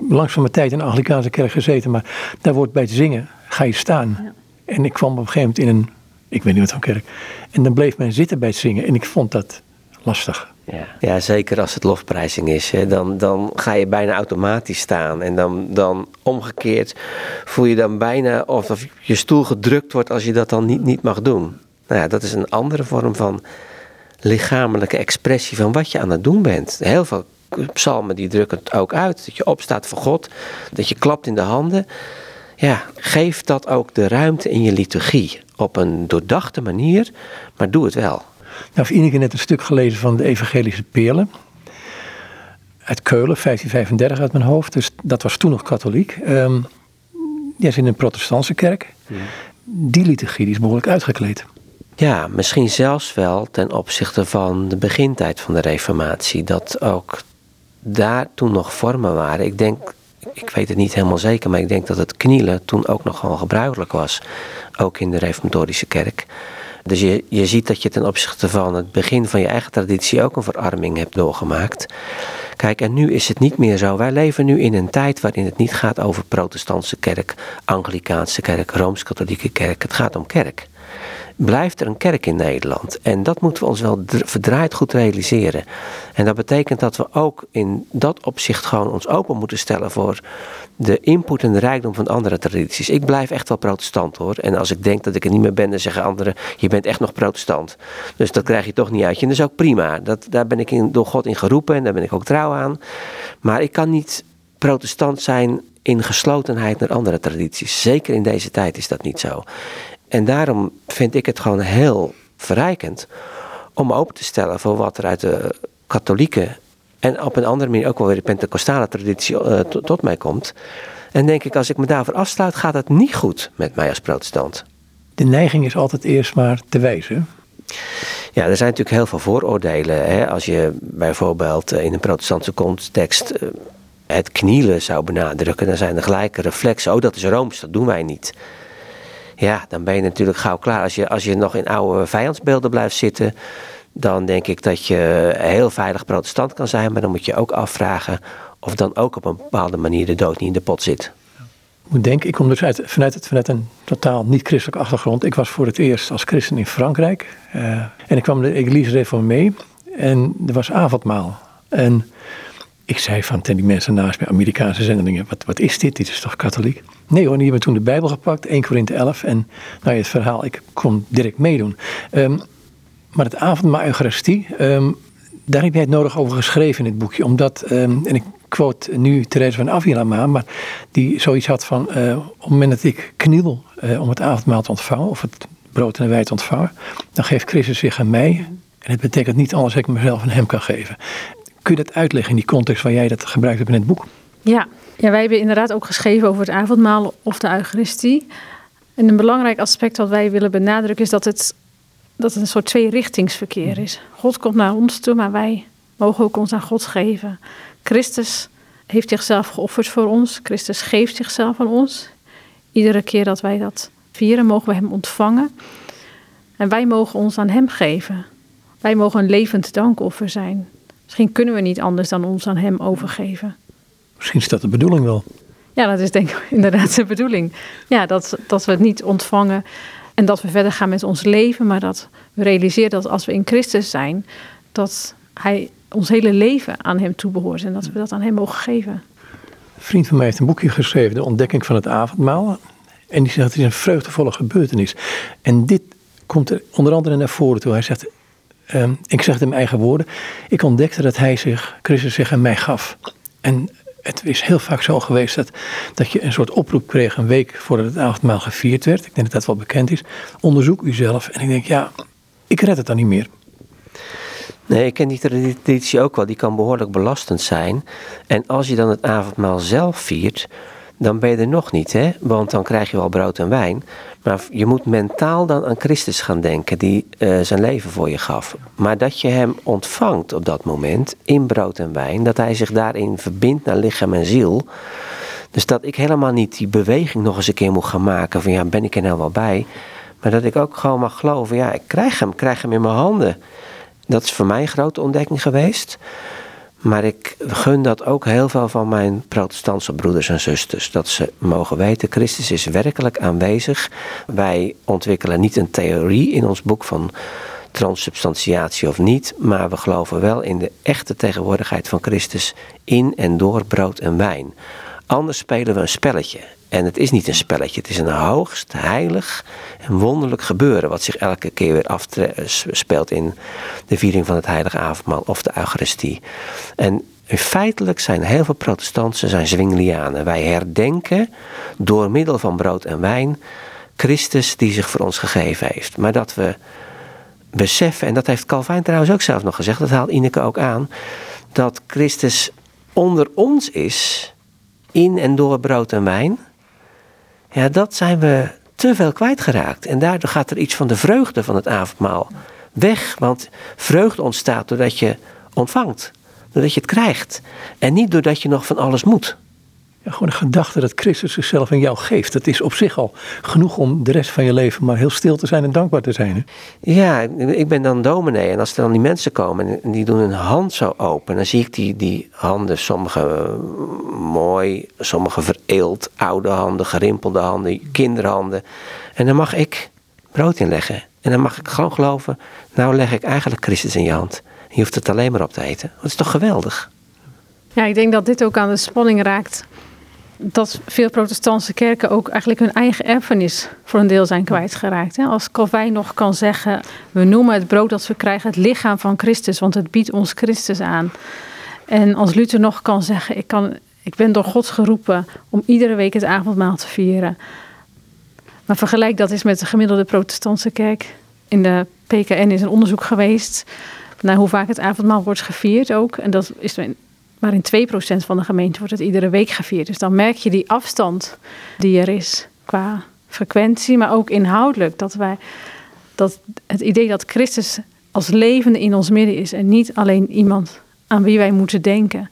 van mijn tijd in de Anglikaanse kerk gezeten, maar daar wordt bij het zingen, ga je staan. Ja. En ik kwam op een gegeven moment in een, ik weet niet wat voor kerk, en dan bleef men zitten bij het zingen en ik vond dat lastig. Ja, ja zeker als het lofprijzing is, hè, dan, dan ga je bijna automatisch staan. En dan, dan omgekeerd voel je dan bijna of je stoel gedrukt wordt als je dat dan niet, niet mag doen. Nou ja, dat is een andere vorm van lichamelijke expressie van wat je aan het doen bent. Heel veel psalmen die drukken het ook uit. Dat je opstaat voor God, dat je klapt in de handen. Ja, geef dat ook de ruimte in je liturgie. Op een doordachte manier, maar doe het wel. Nou, heeft Ineke net een stuk gelezen van de Evangelische Peerlen. Uit Keulen, 1535 uit mijn hoofd. Dus dat was toen nog katholiek. Um, die is in een protestantse kerk. Ja. Die liturgie die is behoorlijk uitgekleed. Ja, misschien zelfs wel ten opzichte van de begintijd van de Reformatie. Dat ook daar toen nog vormen waren. Ik denk, ik weet het niet helemaal zeker, maar ik denk dat het knielen toen ook nog wel gebruikelijk was. Ook in de Reformatorische kerk. Dus je, je ziet dat je ten opzichte van het begin van je eigen traditie ook een verarming hebt doorgemaakt. Kijk, en nu is het niet meer zo. Wij leven nu in een tijd waarin het niet gaat over protestantse kerk, Anglikaanse kerk, Rooms-Katholieke kerk. Het gaat om kerk. Blijft er een kerk in Nederland. En dat moeten we ons wel verdraaid goed realiseren. En dat betekent dat we ook in dat opzicht gewoon ons open moeten stellen voor de input en de rijkdom van andere tradities. Ik blijf echt wel protestant hoor. En als ik denk dat ik er niet meer ben, dan zeggen anderen: Je bent echt nog protestant. Dus dat krijg je toch niet uit je. En dat is ook prima. Dat, daar ben ik door God in geroepen en daar ben ik ook trouw aan. Maar ik kan niet protestant zijn in geslotenheid naar andere tradities. Zeker in deze tijd is dat niet zo. En daarom vind ik het gewoon heel verrijkend om open te stellen voor wat er uit de katholieke en op een andere manier ook wel weer de Pentecostale traditie uh, tot mij komt. En denk ik, als ik me daarvoor afsluit, gaat het niet goed met mij als protestant. De neiging is altijd eerst maar te wijzen. Ja, er zijn natuurlijk heel veel vooroordelen. Hè? Als je bijvoorbeeld eh, in een protestantse context eh, het knielen zou benadrukken, dan zijn er gelijke reflexen. Oh, dat is rooms, dat doen wij niet. Ja, dan ben je natuurlijk gauw klaar. Als je, als je nog in oude vijandsbeelden blijft zitten, dan denk ik dat je heel veilig protestant kan zijn. Maar dan moet je ook afvragen of dan ook op een bepaalde manier de dood niet in de pot zit. Ik moet denken, ik kom dus uit, vanuit, het, vanuit een totaal niet-christelijke achtergrond. Ik was voor het eerst als christen in Frankrijk. Uh, en ik kwam de Eglise mee En er was avondmaal. En ik zei van tegen die mensen naast mij, Amerikaanse zendelingen, wat, wat is dit? Dit is toch katholiek? Nee hoor, die hebben toen de Bijbel gepakt, 1 Korinthe 11. En nou ja, het verhaal, ik kon direct meedoen. Um, maar het avondmaal Eucharistie, um, daar heb jij het nodig over geschreven in het boekje. Omdat, um, en ik quote nu Therese van Avila maar die zoiets had van, uh, op het moment dat ik kniel uh, om het avondmaal te ontvangen, of het brood en de wijn te ontvangen, dan geeft Christus zich aan mij. En het betekent niet alles dat ik mezelf aan hem kan geven. Kun je dat uitleggen in die context waar jij dat gebruikt hebt in het boek? Ja, ja wij hebben inderdaad ook geschreven over het avondmaal of de Eucharistie. En een belangrijk aspect wat wij willen benadrukken is dat het, dat het een soort tweerichtingsverkeer is. God komt naar ons toe, maar wij mogen ook ons aan God geven. Christus heeft zichzelf geofferd voor ons. Christus geeft zichzelf aan ons. Iedere keer dat wij dat vieren, mogen we Hem ontvangen. En wij mogen ons aan Hem geven. Wij mogen een levend dankoffer zijn. Misschien kunnen we niet anders dan ons aan Hem overgeven. Misschien is dat de bedoeling wel. Ja, dat is denk ik <laughs> inderdaad de bedoeling. Ja, dat, dat we het niet ontvangen en dat we verder gaan met ons leven, maar dat we realiseren dat als we in Christus zijn, dat Hij ons hele leven aan Hem toebehoort en dat we dat aan Hem mogen geven. Een vriend van mij heeft een boekje geschreven, De Ontdekking van het Avondmaal. En die zegt, het is een vreugdevolle gebeurtenis. En dit komt er onder andere naar voren toe. Hij zegt, Ehm, ik zeg het in mijn eigen woorden. Ik ontdekte dat hij zich, Christus zich aan mij gaf. En het is heel vaak zo geweest dat, dat je een soort oproep kreeg een week voordat het avondmaal gevierd werd. Ik denk dat dat wel bekend is. Onderzoek uzelf. En ik denk, ja, ik red het dan niet meer. Nee, ik ken die traditie ook wel. Die kan behoorlijk belastend zijn. En als je dan het avondmaal zelf viert, dan ben je er nog niet, hè? Want dan krijg je wel brood en wijn. Maar je moet mentaal dan aan Christus gaan denken, die uh, zijn leven voor je gaf. Maar dat je hem ontvangt op dat moment in brood en wijn, dat hij zich daarin verbindt naar lichaam en ziel. Dus dat ik helemaal niet die beweging nog eens een keer moet gaan maken van ja, ben ik er nou wel bij? Maar dat ik ook gewoon mag geloven, ja, ik krijg hem, ik krijg hem in mijn handen. Dat is voor mij een grote ontdekking geweest. Maar ik gun dat ook heel veel van mijn protestantse broeders en zusters. Dat ze mogen weten, Christus is werkelijk aanwezig. Wij ontwikkelen niet een theorie in ons boek van transsubstantiatie of niet. Maar we geloven wel in de echte tegenwoordigheid van Christus in en door brood en wijn. Anders spelen we een spelletje. En het is niet een spelletje, het is een hoogst heilig en wonderlijk gebeuren. wat zich elke keer weer afspeelt in de viering van het Heilige Avondmaal of de Eucharistie. En feitelijk zijn heel veel protestanten zijn Zwinglianen. Wij herdenken door middel van brood en wijn Christus die zich voor ons gegeven heeft. Maar dat we beseffen, en dat heeft Calvijn trouwens ook zelf nog gezegd, dat haalt Ineke ook aan, dat Christus onder ons is, in en door brood en wijn ja, dat zijn we te veel kwijtgeraakt. En daardoor gaat er iets van de vreugde van het avondmaal weg. Want vreugde ontstaat doordat je ontvangt, doordat je het krijgt. En niet doordat je nog van alles moet. Ja, gewoon de gedachte dat Christus zichzelf in jou geeft. Dat is op zich al genoeg om de rest van je leven maar heel stil te zijn en dankbaar te zijn. Hè? Ja, ik ben dan dominee. En als er dan die mensen komen en die doen hun hand zo open. Dan zie ik die, die handen, sommige mooi, sommige vereeld. Oude handen, gerimpelde handen, kinderhanden. En dan mag ik brood inleggen. En dan mag ik gewoon geloven, nou leg ik eigenlijk Christus in je hand. Je hoeft het alleen maar op te eten. Dat is toch geweldig? Ja, ik denk dat dit ook aan de spanning raakt. Dat veel protestantse kerken ook eigenlijk hun eigen erfenis voor een deel zijn kwijtgeraakt. Als Calvijn nog kan zeggen, we noemen het brood dat we krijgen het lichaam van Christus, want het biedt ons Christus aan. En als Luther nog kan zeggen, ik, kan, ik ben door God geroepen om iedere week het avondmaal te vieren. Maar vergelijk dat eens met de gemiddelde protestantse kerk. In de PKN is een onderzoek geweest naar hoe vaak het avondmaal wordt gevierd ook. En dat is maar in 2% van de gemeente wordt het iedere week gevierd. Dus dan merk je die afstand die er is qua frequentie, maar ook inhoudelijk. Dat wij dat het idee dat Christus als levende in ons midden is en niet alleen iemand aan wie wij moeten denken.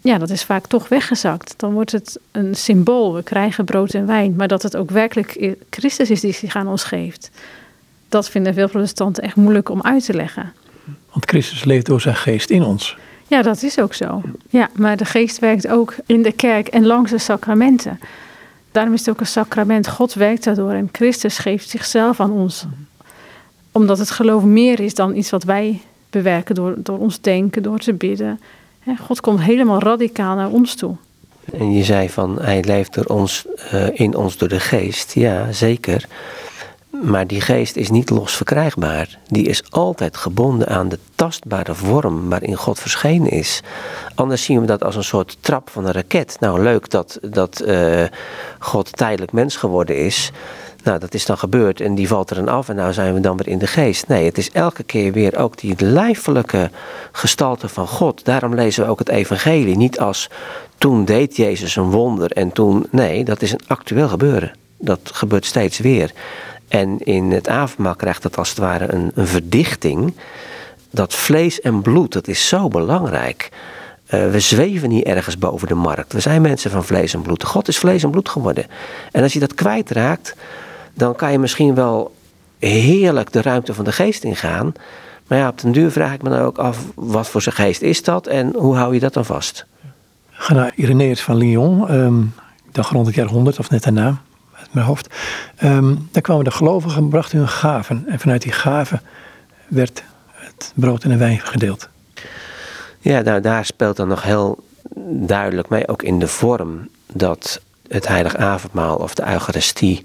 Ja, dat is vaak toch weggezakt. Dan wordt het een symbool. We krijgen brood en wijn. Maar dat het ook werkelijk Christus is die zich aan ons geeft. Dat vinden veel protestanten echt moeilijk om uit te leggen. Want Christus leeft door zijn geest in ons. Ja, dat is ook zo. Ja, maar de geest werkt ook in de kerk en langs de sacramenten. Daarom is het ook een sacrament. God werkt daardoor en Christus geeft zichzelf aan ons. Omdat het geloof meer is dan iets wat wij bewerken door, door ons denken, door te bidden. God komt helemaal radicaal naar ons toe. En je zei van hij leeft door ons, uh, in ons door de geest. Ja, zeker. Maar die geest is niet los verkrijgbaar. Die is altijd gebonden aan de tastbare vorm waarin God verschenen is. Anders zien we dat als een soort trap van een raket. Nou, leuk dat, dat uh, God tijdelijk mens geworden is. Nou, dat is dan gebeurd en die valt er dan af en nou zijn we dan weer in de geest. Nee, het is elke keer weer ook die lijfelijke gestalte van God. Daarom lezen we ook het evangelie niet als toen deed Jezus een wonder en toen... Nee, dat is een actueel gebeuren. Dat gebeurt steeds weer. En in het avondmaal krijgt dat als het ware een, een verdichting. Dat vlees en bloed, dat is zo belangrijk. Uh, we zweven niet ergens boven de markt. We zijn mensen van vlees en bloed. God is vlees en bloed geworden. En als je dat kwijtraakt, dan kan je misschien wel heerlijk de ruimte van de geest ingaan. Maar ja, op den duur vraag ik me dan ook af, wat voor zijn geest is dat en hoe hou je dat dan vast? Ga naar van Lyon, um, dan rond het jaar 100 of net daarna mijn hoofd. Um, daar kwamen de gelovigen en brachten hun gaven. En vanuit die gaven werd het brood en de wijn gedeeld. Ja, nou, daar speelt dan nog heel duidelijk mee, ook in de vorm, dat het heilig avondmaal of de Eucharistie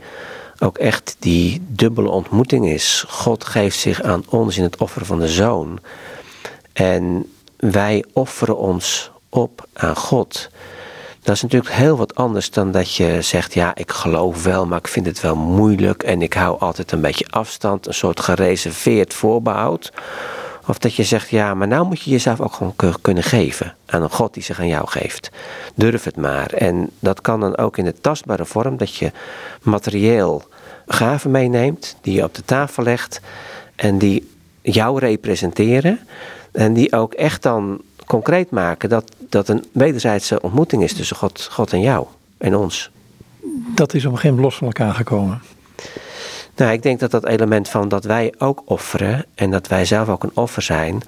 ook echt die dubbele ontmoeting is. God geeft zich aan ons in het offer van de zoon. En wij offeren ons op aan God. Dat is natuurlijk heel wat anders dan dat je zegt: ja, ik geloof wel, maar ik vind het wel moeilijk en ik hou altijd een beetje afstand, een soort gereserveerd voorbehoud. Of dat je zegt: ja, maar nou moet je jezelf ook gewoon kunnen geven aan een God die zich aan jou geeft. Durf het maar. En dat kan dan ook in de tastbare vorm dat je materieel gaven meeneemt, die je op de tafel legt en die jou representeren. En die ook echt dan concreet maken dat, dat een wederzijdse ontmoeting is tussen God, God en jou en ons. Dat is op een gegeven moment los van elkaar gekomen. Nou, ik denk dat dat element van dat wij ook offeren en dat wij zelf ook een offer zijn,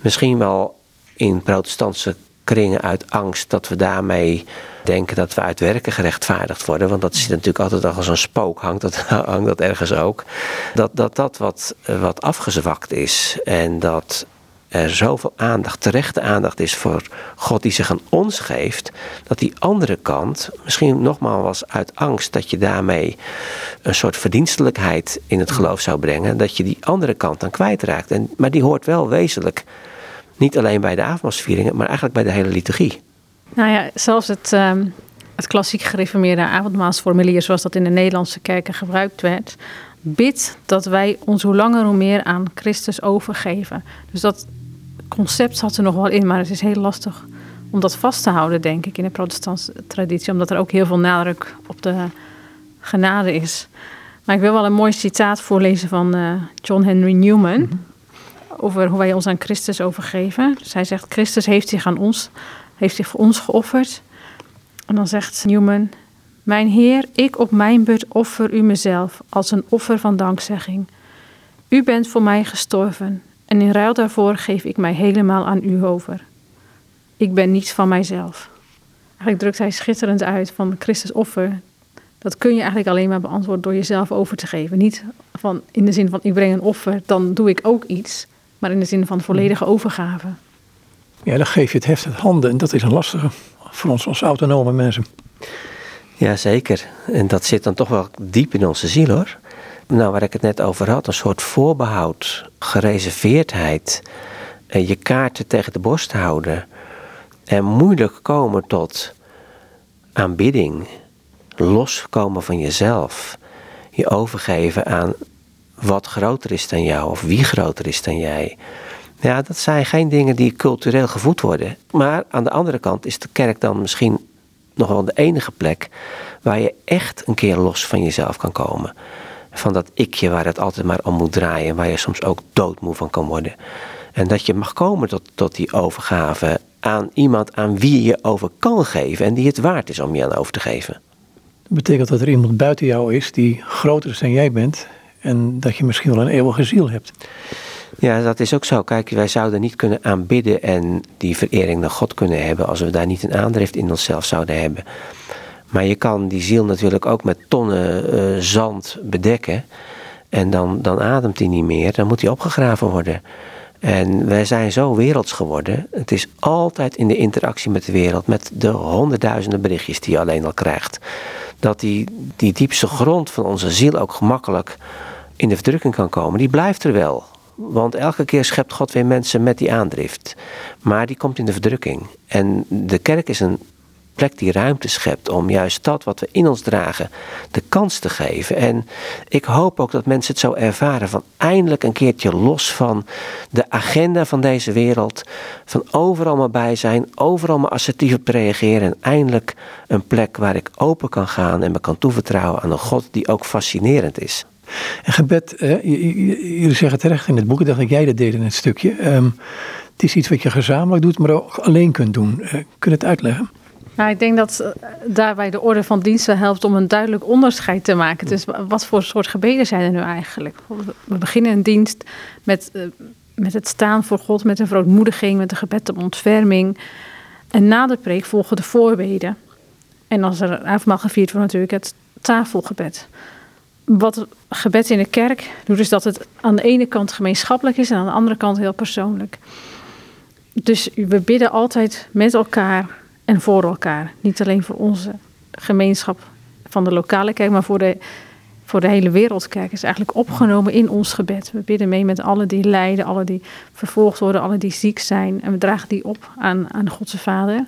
misschien wel in protestantse kringen uit angst dat we daarmee denken dat we uit werken gerechtvaardigd worden. Want dat zit natuurlijk altijd als een spook, hangt dat, <laughs> hangt dat ergens ook. Dat dat, dat wat, wat afgezwakt is en dat er zoveel aandacht, terechte aandacht is voor God die zich aan ons geeft, dat die andere kant, misschien nogmaals uit angst dat je daarmee een soort verdienstelijkheid in het geloof zou brengen, dat je die andere kant dan kwijtraakt. En, maar die hoort wel wezenlijk niet alleen bij de avondmaalsvieringen, maar eigenlijk bij de hele liturgie. Nou ja, zelfs het, uh, het klassiek gereformeerde avondmaalsformulier, zoals dat in de Nederlandse kerken gebruikt werd, bid dat wij ons hoe langer hoe meer aan Christus overgeven. Dus dat concept zat er nog wel in, maar het is heel lastig om dat vast te houden, denk ik, in de protestantse traditie, omdat er ook heel veel nadruk op de genade is. Maar ik wil wel een mooi citaat voorlezen van uh, John Henry Newman. Mhm. Over hoe wij ons aan Christus overgeven. Dus hij zegt: Christus heeft zich aan ons, heeft zich voor ons geofferd. En dan zegt Newman: Mijn Heer, ik op mijn beurt offer u mezelf als een offer van dankzegging. U bent voor mij gestorven en in ruil daarvoor geef ik mij helemaal aan u over. Ik ben niets van mijzelf. Eigenlijk drukt hij schitterend uit van Christus offer. dat kun je eigenlijk alleen maar beantwoorden door jezelf over te geven. Niet van in de zin van ik breng een offer, dan doe ik ook iets, maar in de zin van volledige overgave. Ja, dan geef je het heft uit handen en dat is een lastige voor ons als autonome mensen. Ja, zeker. En dat zit dan toch wel diep in onze ziel hoor. Nou, waar ik het net over had, een soort voorbehoud, gereserveerdheid, eh, je kaarten tegen de borst houden en moeilijk komen tot aanbidding, loskomen van jezelf, je overgeven aan wat groter is dan jou of wie groter is dan jij. Ja, dat zijn geen dingen die cultureel gevoed worden. Maar aan de andere kant is de kerk dan misschien nog wel de enige plek waar je echt een keer los van jezelf kan komen. Van dat ikje waar het altijd maar om moet draaien, waar je soms ook doodmoe van kan worden. En dat je mag komen tot, tot die overgave aan iemand aan wie je over kan geven en die het waard is om je aan over te geven. Dat betekent dat er iemand buiten jou is die groter is dan jij bent en dat je misschien wel een eeuwige ziel hebt. Ja, dat is ook zo. Kijk, wij zouden niet kunnen aanbidden en die verering naar God kunnen hebben als we daar niet een aandrift in onszelf zouden hebben. Maar je kan die ziel natuurlijk ook met tonnen uh, zand bedekken. En dan, dan ademt hij niet meer. Dan moet hij opgegraven worden. En wij zijn zo werelds geworden. Het is altijd in de interactie met de wereld, met de honderdduizenden berichtjes die je alleen al krijgt. Dat die, die diepste grond van onze ziel ook gemakkelijk in de verdrukking kan komen. Die blijft er wel. Want elke keer schept God weer mensen met die aandrift. Maar die komt in de verdrukking. En de kerk is een plek die ruimte schept om juist dat wat we in ons dragen de kans te geven. En ik hoop ook dat mensen het zo ervaren van eindelijk een keertje los van de agenda van deze wereld, van overal maar bij zijn, overal maar assertief op reageren en eindelijk een plek waar ik open kan gaan en me kan toevertrouwen aan een God die ook fascinerend is. En gebed, jullie zeggen terecht in het boek, ik dacht dat jij dat deed in het stukje. Ehm, het is iets wat je gezamenlijk doet, maar ook alleen kunt doen. Uh, kun het uitleggen? Nou, ik denk dat uh, daarbij de orde van diensten helpt om een duidelijk onderscheid te maken. Dus wat voor soort gebeden zijn er nu eigenlijk? We beginnen een dienst met, uh, met het staan voor God, met een verootmoediging, met een gebed om ontferming. En na de preek volgen de voorbeden. En als er avondmaal gevierd wordt, natuurlijk het tafelgebed wat gebed in de kerk doet, is dat het aan de ene kant gemeenschappelijk is en aan de andere kant heel persoonlijk. Dus we bidden altijd met elkaar en voor elkaar. Niet alleen voor onze gemeenschap van de lokale kerk, maar voor de, voor de hele wereldkerk. is eigenlijk opgenomen in ons gebed. We bidden mee met alle die lijden, alle die vervolgd worden, alle die ziek zijn. En we dragen die op aan, aan Godse Vader.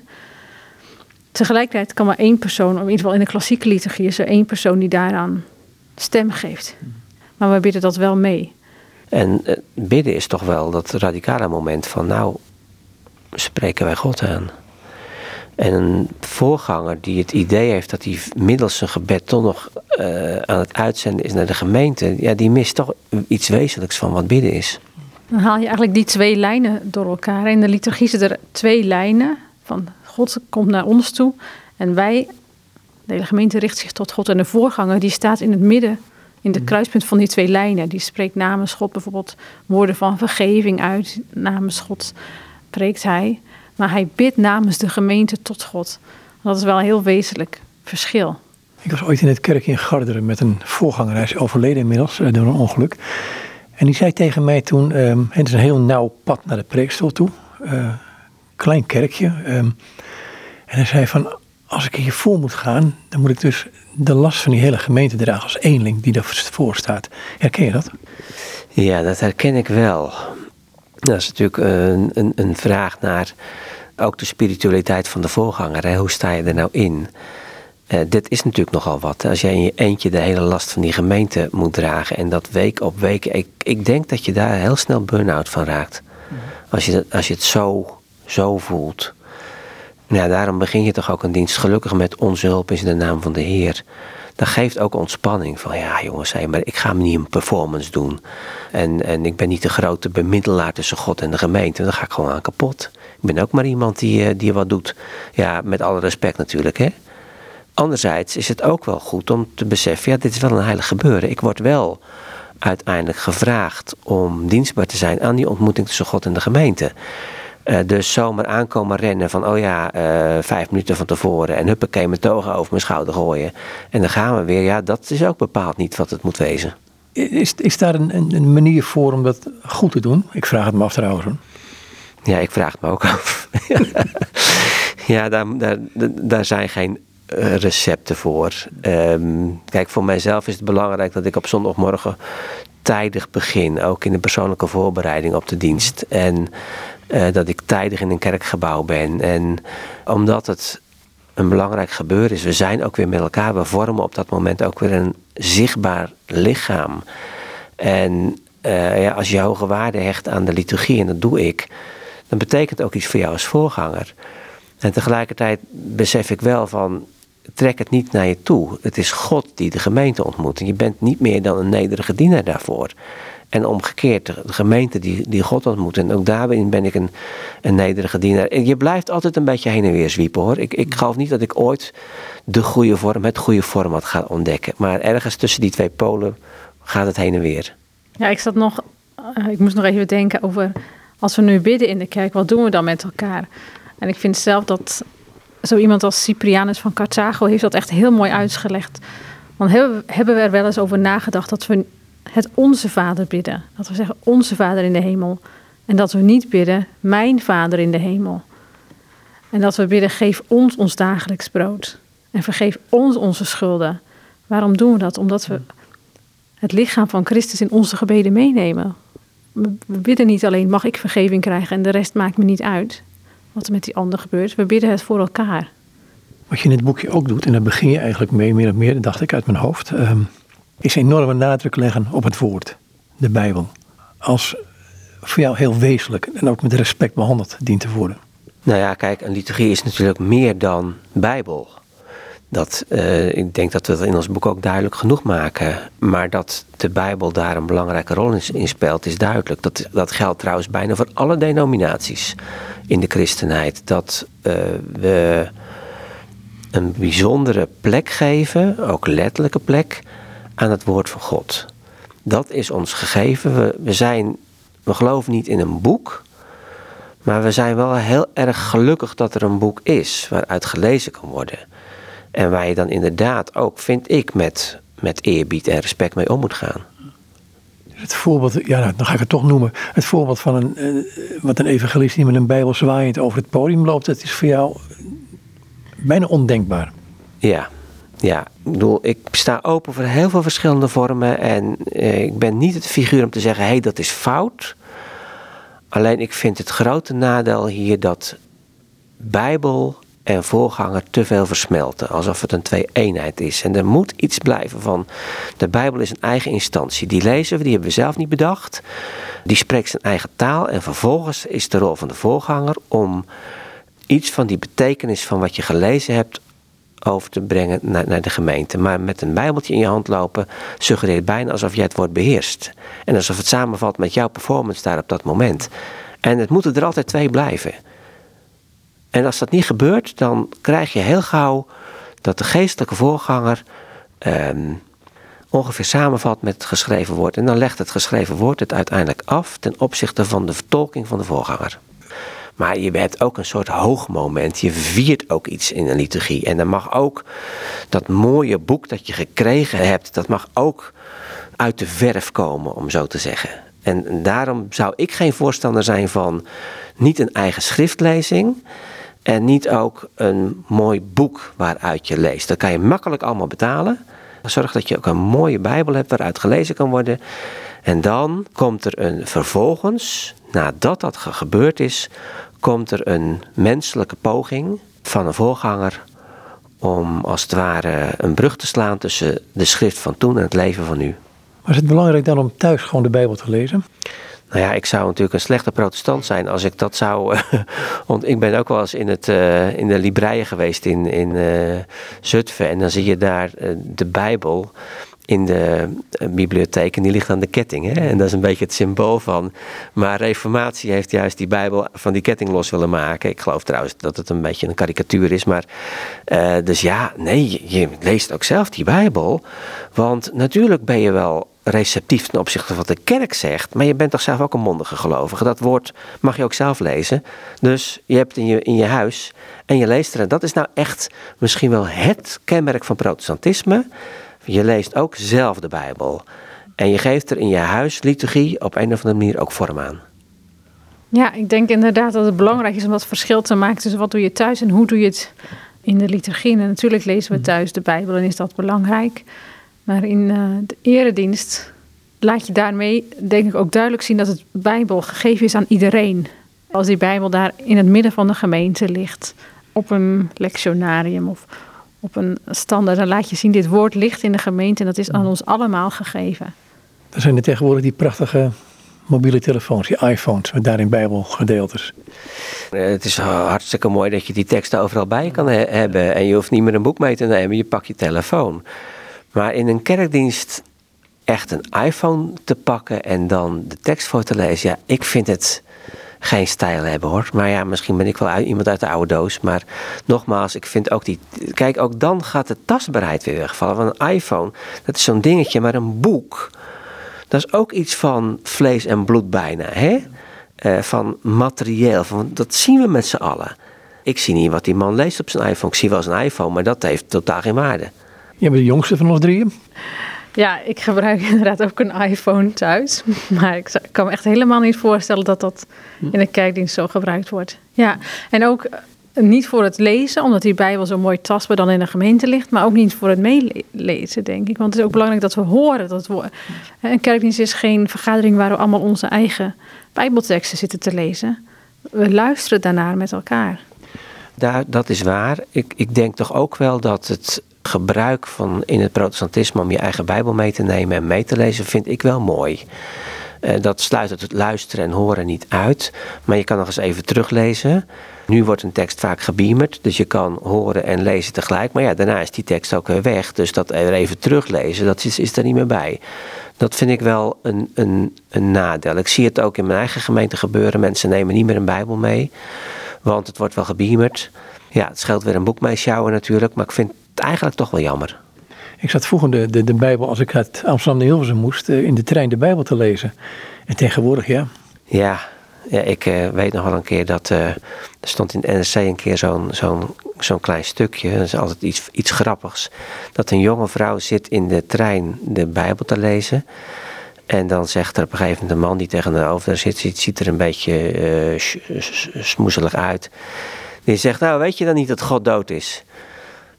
Tegelijkertijd kan maar één persoon, in ieder geval in de klassieke liturgie, is er één persoon die daaraan stem geeft. Maar we bidden dat wel mee. En eh, bidden is toch wel dat radicale moment van nou spreken wij God aan. En een voorganger die het idee heeft dat hij middels zijn gebed toch nog uh, aan het uitzenden is naar de gemeente, ja, die mist toch iets wezenlijks van wat bidden is. Dan haal je eigenlijk die twee lijnen door elkaar. In de liturgie zitten er twee lijnen. Van God komt naar ons toe en wij de hele gemeente richt zich tot God. En de voorganger die staat in het midden, in de mm. kruispunt van die twee lijnen. Die spreekt namens God bijvoorbeeld woorden van vergeving uit. Namens God spreekt hij. Maar hij bidt namens de gemeente tot God. Dat is wel een heel wezenlijk verschil. Ik was ooit in het kerk in Garderen met een voorganger. Hij is overleden inmiddels eh, door een ongeluk. En die zei tegen mij toen, um, het is een heel nauw pad naar de preekstoel toe. Uh, klein kerkje. Um, en hij zei van, als ik hiervoor moet gaan, dan moet ik dus de last van die hele gemeente dragen als eenling die ervoor staat. Herken je dat? Ja, dat herken ik wel. Dat is natuurlijk een, een, een vraag naar ook de spiritualiteit van de voorganger. Hè? Hoe sta je er nou in? Uh, dit is natuurlijk nogal wat. Als jij in je eentje de hele last van die gemeente moet dragen en dat week op week. Ik, ik denk dat je daar heel snel burn-out van raakt. Als je, als je het zo, zo voelt. Ja, daarom begin je toch ook een dienst. Gelukkig met onze hulp is in de naam van de Heer. Dat geeft ook ontspanning. Van ja, jongens, maar ik ga me niet een performance doen. En, en ik ben niet de grote bemiddelaar tussen God en de gemeente. Dan ga ik gewoon aan kapot. Ik ben ook maar iemand die, eh, die wat doet. Ja, met alle respect natuurlijk, hè. Anderzijds is het ook wel goed om te beseffen, ja, dit is wel een heilig gebeuren. Ik word wel uiteindelijk gevraagd om dienstbaar te zijn aan die ontmoeting tussen God en de gemeente. Uh, dus zomaar aankomen rennen van, oh ja, uh, vijf minuten van tevoren en huppakee mijn togen over mijn schouder gooien. En dan gaan we weer. Ja, dat is ook bepaald niet wat het moet wezen. Is, is daar een, een manier voor om dat goed te doen? Ik vraag het me af trouwens. Ja, ik vraag het me ook af. <laughs> ja, daar, daar, daar zijn geen uh, recepten voor. Um, kijk, voor mijzelf is het belangrijk dat ik op zondagmorgen tijdig begin, ook in de persoonlijke voorbereiding op de dienst. En dat ik tijdig in een kerkgebouw ben. En omdat het een belangrijk gebeuren is, we zijn ook weer met elkaar, we vormen op dat moment ook weer een zichtbaar lichaam. En uh, ja, als je hoge waarde hecht aan de liturgie, en dat doe ik, dan betekent ook iets voor jou als voorganger. En tegelijkertijd besef ik wel van, trek het niet naar je toe. Het is God die de gemeente ontmoet. En je bent niet meer dan een nederige dienaar daarvoor. En omgekeerd, de gemeente die, die God ontmoet. En ook daarin ben ik een, een nederige dienaar. En je blijft altijd een beetje heen en weer zwiepen hoor. Ik, ik geloof niet dat ik ooit de goede vorm, het goede format ga ontdekken. Maar ergens tussen die twee polen gaat het heen en weer. Ja, ik zat nog, uh, ik moest nog even denken over, als we nu bidden in de kerk, wat doen we dan met elkaar? En ik vind zelf dat zo iemand als Cyprianus van Carthago heeft dat echt heel mooi uitgelegd. Want hebben, hebben we er wel eens over nagedacht dat we het onze vader bidden? Dat we zeggen onze vader in de hemel. En dat we niet bidden mijn vader in de hemel. En dat we bidden geef ons ons dagelijks brood. En vergeef ons onze schulden. Waarom doen we dat? Omdat we het lichaam van Christus in onze gebeden meenemen. We bidden niet alleen mag ik vergeving krijgen en de rest maakt me niet uit wat er met die ander gebeurt. We bidden het voor elkaar. Wat je in het boekje ook doet, en daar begin je eigenlijk mee, meer of meer, dacht ik uit mijn hoofd, um, is enorme nadruk leggen op het woord, de Bijbel. Als voor jou heel wezenlijk en ook met respect behandeld dient te worden. Nou ja, kijk, een liturgie is natuurlijk meer dan Bijbel. Dat, uh, ik denk dat we dat in ons boek ook duidelijk genoeg maken. Maar dat de Bijbel daar een belangrijke rol in, speelt, is duidelijk. Dat, dat geldt trouwens bijna voor alle denominaties in de christenheid. Dat uh, we een bijzondere plek geven, ook letterlijke plek, aan het woord van God. Dat is ons gegeven. We, we, zijn, we geloven niet in een boek, maar we zijn wel heel erg gelukkig dat er een boek is waaruit gelezen kan worden. En waar je dan inderdaad ook, vind ik, met, met eerbied en respect mee om moet gaan. Het voorbeeld, ja, nou, dan ga ik het toch noemen. Het voorbeeld van een, uh, wat een evangelist die met een Bijbel zwaaiend over het podium loopt, dat is voor jou bijna ondenkbaar. Ja, ja, ik bedoel, ik sta open voor heel veel verschillende vormen en uh, ik ben niet het figuur om te zeggen, hé, hey, dat is fout. Alleen ik vind het grote nadeel hier dat Bijbel en voorganger te veel versmelten. Alsof het een twee-eenheid is. En er moet iets blijven van. De Bijbel is een eigen instantie. Die lezen we, die hebben we zelf niet bedacht. Die spreekt zijn eigen taal. En vervolgens is de rol van de voorganger om iets van die betekenis van wat je gelezen hebt over te brengen naar, naar de gemeente. Maar met een Bijbeltje in je hand lopen suggereert bijna alsof jij het woord beheerst. En alsof het samenvalt met jouw performance daar op dat moment. En het moeten er altijd twee blijven. En als dat niet gebeurt, dan krijg je heel gauw dat de geestelijke voorganger um, ongeveer samenvalt met het geschreven woord. En dan legt het geschreven woord het uiteindelijk af ten opzichte van de vertolking van de voorganger. Maar je hebt ook een soort hoogmoment. Je viert ook iets in een liturgie. En dan mag ook dat mooie boek dat je gekregen hebt, dat mag ook uit de verf komen, om zo te zeggen. En daarom zou ik geen voorstander zijn van niet een eigen schriftlezing. En niet ook een mooi boek waaruit je leest. Dat kan je makkelijk allemaal betalen. Zorg dat je ook een mooie Bijbel hebt waaruit gelezen kan worden. En dan komt er een vervolgens, nadat dat gebeurd is, komt er een menselijke poging van een voorganger om als het ware een brug te slaan tussen de schrift van toen en het leven van nu. Maar is het belangrijk dan om thuis gewoon de Bijbel te lezen? Nou ja, ik zou natuurlijk een slechte protestant zijn als ik dat zou. <laughs> want ik ben ook wel eens in, het, uh, in de Libreien geweest in, in uh, Zutphen. En dan zie je daar uh, de Bijbel in de bibliotheek en die ligt aan de ketting. Hè? En dat is een beetje het symbool van. Maar Reformatie heeft juist die Bijbel van die ketting los willen maken. Ik geloof trouwens dat het een beetje een karikatuur is. Maar dus ja, nee, je leest ook zelf die Bijbel. Want natuurlijk ben je wel receptief ten opzichte van wat de kerk zegt. Maar je bent toch zelf ook een mondige gelovige. Dat woord mag je ook zelf lezen. Dus je hebt in je, in je huis en je leest er. Dat is nou echt misschien wel het kenmerk van protestantisme. Je leest ook zelf de Bijbel. En je geeft er in je huis liturgie op een of andere manier ook vorm aan. Ja, ik denk inderdaad dat het belangrijk is om dat verschil te maken tussen wat doe je thuis en hoe doe je het in de liturgie. En natuurlijk lezen we thuis de Bijbel en is dat belangrijk. Maar in uh, de eredienst laat je daarmee denk ik ook duidelijk zien dat het Bijbel gegeven is aan iedereen. Als die Bijbel daar in het midden van de gemeente ligt, op een lectionarium of op een standaard, dan laat je zien, dit woord ligt in de gemeente en dat is aan ons allemaal gegeven. Er zijn er tegenwoordig die prachtige mobiele telefoons, die iPhones, met daarin Bijbelgedeeltes. Eh, het is hartstikke mooi dat je die teksten overal bij kan hebben en je hoeft niet meer een boek mee te nemen, je pakt je telefoon. Maar in een kerkdienst echt een iPhone te pakken en dan de tekst voor te lezen, ja, ik vind het geen stijl hebben hoor. Maar ja, misschien ben ik wel iemand uit de oude doos. Maar nogmaals, ik vind ook die. Kijk, ook dan gaat de tastbaarheid weer wegvallen. Want een iPhone, dat is zo'n dingetje, maar een boek. Dat is ook iets van vlees en bloed bijna. Hè? Uh, van materieel. Van, dat zien we met z'n allen. Ik zie niet wat die man leest op zijn iPhone. Ik zie wel zijn iPhone, maar dat heeft totaal geen waarde. Je bent de jongste van ons drieën. Ja, ik gebruik <laughs> inderdaad ook een iPhone thuis. <laughs> Maar ik kan me echt helemaal niet voorstellen dat dat in de kijkdienst zo gebruikt wordt. Ja, en ook eh, niet voor het lezen, omdat die Bijbel zo mooi tastbaar dan in de gemeente ligt. Maar ook niet voor het meelezen, denk ik. Want het is ook belangrijk dat we horen. Dat we, een kerkdienst is geen vergadering waar we allemaal onze eigen Bijbelteksten zitten te lezen. We luisteren daarnaar met elkaar. Daar, dat is waar. Ik, ik denk toch ook wel dat het gebruik van in het protestantisme om je eigen Bijbel mee te nemen en mee te lezen, vind ik wel mooi. Uh, dat sluit het luisteren en horen niet uit. Maar je kan nog eens even teruglezen. Nu wordt een tekst vaak gebeamerd, dus je kan horen en lezen tegelijk. Maar ja, daarna is die tekst ook weer weg. Dus dat er even teruglezen, dat is, is er niet meer bij. Dat vind ik wel een, een, een nadeel. Ik zie het ook in mijn eigen gemeente gebeuren. Mensen nemen niet meer een Bijbel mee, want het wordt wel gebeamerd. Ja, het scheelt weer een boek mee sjouwen natuurlijk, maar ik vind eigenlijk toch wel jammer. Ik zat vroeger de, de, de Bijbel, als ik uit Amsterdam naar Hilversum moest, eh, in de trein de Bijbel te lezen. En tegenwoordig, ja. Ja, ja ik uh, weet nog wel een keer dat uh, er stond in de NRC een keer zo'n zo'n zo'n klein stukje. Dat is altijd iets, iets grappigs. Dat een jonge vrouw zit in de trein de Bijbel te lezen. En dan zegt er op een gegeven moment de man die tegenover zit, ziet, ziet er een beetje uh, smoezelig uit. Die zegt, nou weet je dan niet dat God dood is?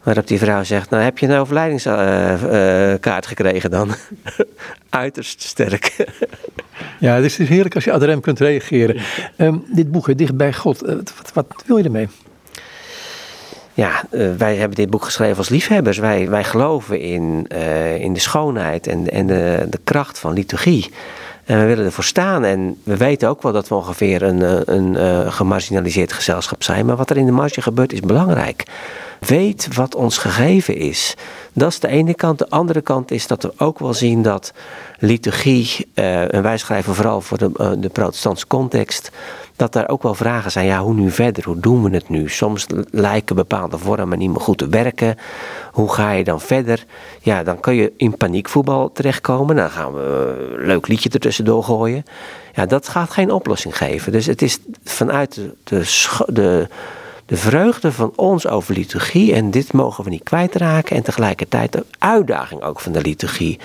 Waarop die vrouw zegt, nou heb je een overlijdingskaart gekregen dan? <laughs> Uiterst sterk. ja, het is heerlijk als je ad rem kunt reageren. Um, dit boek, Dicht bij God, eh, wat, wat wil je ermee? Ja, uh, wij hebben dit boek geschreven als liefhebbers. Wij, wij geloven in, uh, in de schoonheid en, en de, de kracht van liturgie. En we willen ervoor staan. En we weten ook wel dat we ongeveer een, een, een gemarginaliseerd gezelschap zijn. Maar wat er in de marge gebeurt is belangrijk. Weet wat ons gegeven is. Dat is de ene kant. De andere kant is dat we ook wel zien dat liturgie, uh, en wij schrijven vooral voor de, de protestantse context, dat daar ook wel vragen zijn. Ja, hoe nu verder? Hoe doen we het nu? Soms lijken bepaalde vormen niet meer goed te werken. Hoe ga je dan verder? Ja, dan kun je in paniekvoetbal terechtkomen. Dan gaan we een leuk liedje ertussendoor gooien. Ja, dat gaat geen oplossing geven. Dus het is vanuit de, de de vreugde van ons over liturgie. En dit mogen we niet kwijtraken. En tegelijkertijd de uitdaging ook van de liturgie.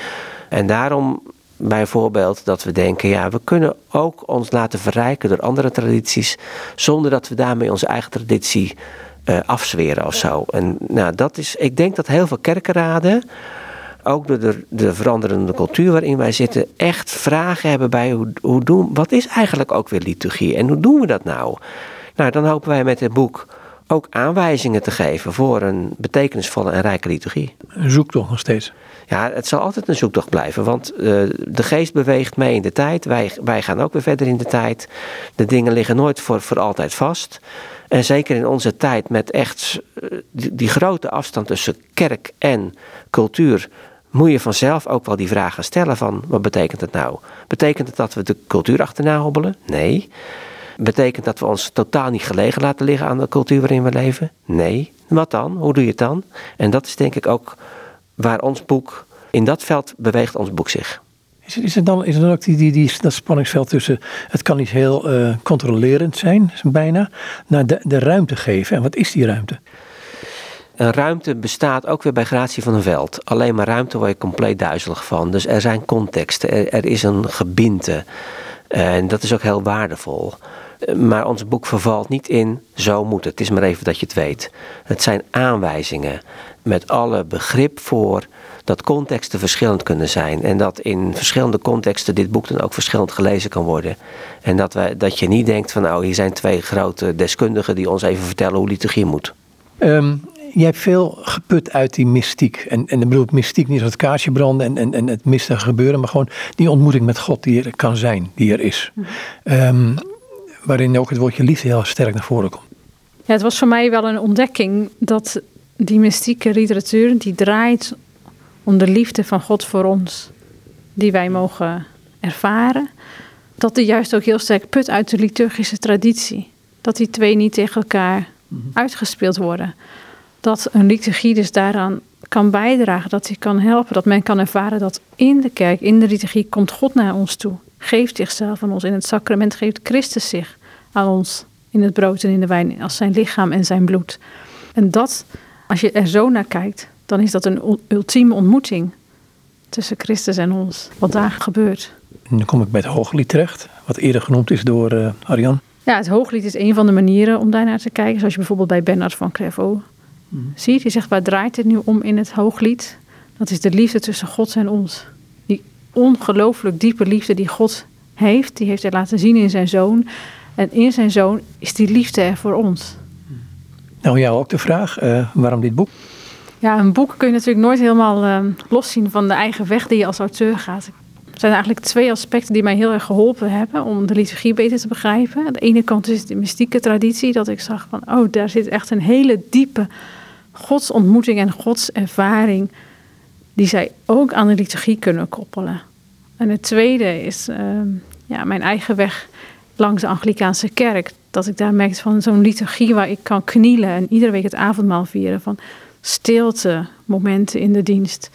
En daarom bijvoorbeeld dat we denken, ja, we kunnen ook ons laten verrijken door andere tradities. Zonder dat we daarmee onze eigen traditie uh, afzweren of zo. En nou, dat is, ik denk dat heel veel kerkenraden ook door de, de, veranderende cultuur waarin wij zitten, echt vragen hebben bij hoe, hoe doen, wat is eigenlijk ook weer liturgie en hoe doen we dat nou? Nou, dan hopen wij met het boek ook aanwijzingen te geven voor een betekenisvolle en rijke liturgie. Een zoektocht nog steeds. Ja, het zal altijd een zoektocht blijven, want uh, de geest beweegt mee in de tijd. Wij, wij gaan ook weer verder in de tijd. De dingen liggen nooit voor, voor altijd vast. En zeker in onze tijd met echt uh, die, die, grote afstand tussen kerk en cultuur, moet je vanzelf ook wel die vragen stellen van wat betekent het nou? Betekent het dat we de cultuur achterna hobbelen? Nee. Betekent dat we ons totaal niet gelegen laten liggen aan de cultuur waarin we leven? Nee. Wat dan? Hoe doe je het dan? En dat is denk ik ook waar ons boek, in dat veld beweegt ons boek zich. Is, is, er dan, is er dan ook die, die, die, dat spanningsveld tussen, het kan niet heel uh, controlerend zijn, bijna, naar de, de ruimte geven. En wat is die ruimte? Een ruimte bestaat ook weer bij gratie van een veld. Alleen maar ruimte word je compleet duizelig van. Dus er zijn contexten, er, er is een gebinte. En dat is ook heel waardevol. Maar ons boek vervalt niet in zo moet het. Het is maar even dat je het weet. Het zijn aanwijzingen met alle begrip voor dat contexten verschillend kunnen zijn. En dat in verschillende contexten dit boek dan ook verschillend gelezen kan worden. En dat, wij, dat je niet denkt van nou hier zijn twee grote deskundigen die ons even vertellen hoe liturgie moet. Um, je hebt veel geput uit die mystiek. En, en ik bedoel mystiek niet als het kaarsje branden en, en, en het mistige gebeuren, maar gewoon die ontmoeting met God die er kan zijn, die er is. Um, waarin ook het woordje liefde heel sterk naar voren komt. Ja, het was voor mij wel een ontdekking dat die mystieke literatuur, die draait om de liefde van God voor ons, die wij mogen ervaren. Dat die juist ook heel sterk put uit de liturgische traditie. Dat die twee niet tegen elkaar mhm. uitgespeeld worden. Dat een liturgie dus daaraan kan bijdragen, dat hij kan helpen, dat men kan ervaren dat in de kerk, in de liturgie, komt God naar ons toe. Geeft zichzelf aan ons. In het sacrament geeft Christus zich aan ons in het brood en in de wijn als zijn lichaam en zijn bloed. En dat, als je er zo naar kijkt, dan is dat een ultieme ontmoeting tussen Christus en ons, wat daar gebeurt. En dan kom ik bij het hooglied terecht, wat eerder genoemd is door uh, Arjan. Ja, het hooglied is een van de manieren om daar naar te kijken. Zoals je bijvoorbeeld bij Bernard van Clairvaux mm. ziet. Die zegt, waar draait het nu om in het hooglied? Dat is de liefde tussen God en ons. Die ongelooflijk diepe liefde die God heeft, die heeft hij laten zien in zijn zoon. En in zijn zoon is die liefde er voor ons. Nou, jou ook de vraag, uh, waarom dit boek? Ja, een boek kun je natuurlijk nooit helemaal uh, loszien van de eigen weg die je als auteur gaat. Er zijn eigenlijk twee aspecten die mij heel erg geholpen hebben om de liturgie beter te begrijpen. Aan de ene kant is de mystieke traditie, dat ik zag van, oh, daar zit echt een hele diepe godsontmoeting en godservaring, die zij ook aan de liturgie kunnen koppelen. En het tweede is uh, ja, mijn eigen weg langs de Anglikaanse kerk. Dat ik daar merkte van zo'n liturgie waar ik kan knielen en iedere week het avondmaal vieren. Van stilte, momenten in de dienst.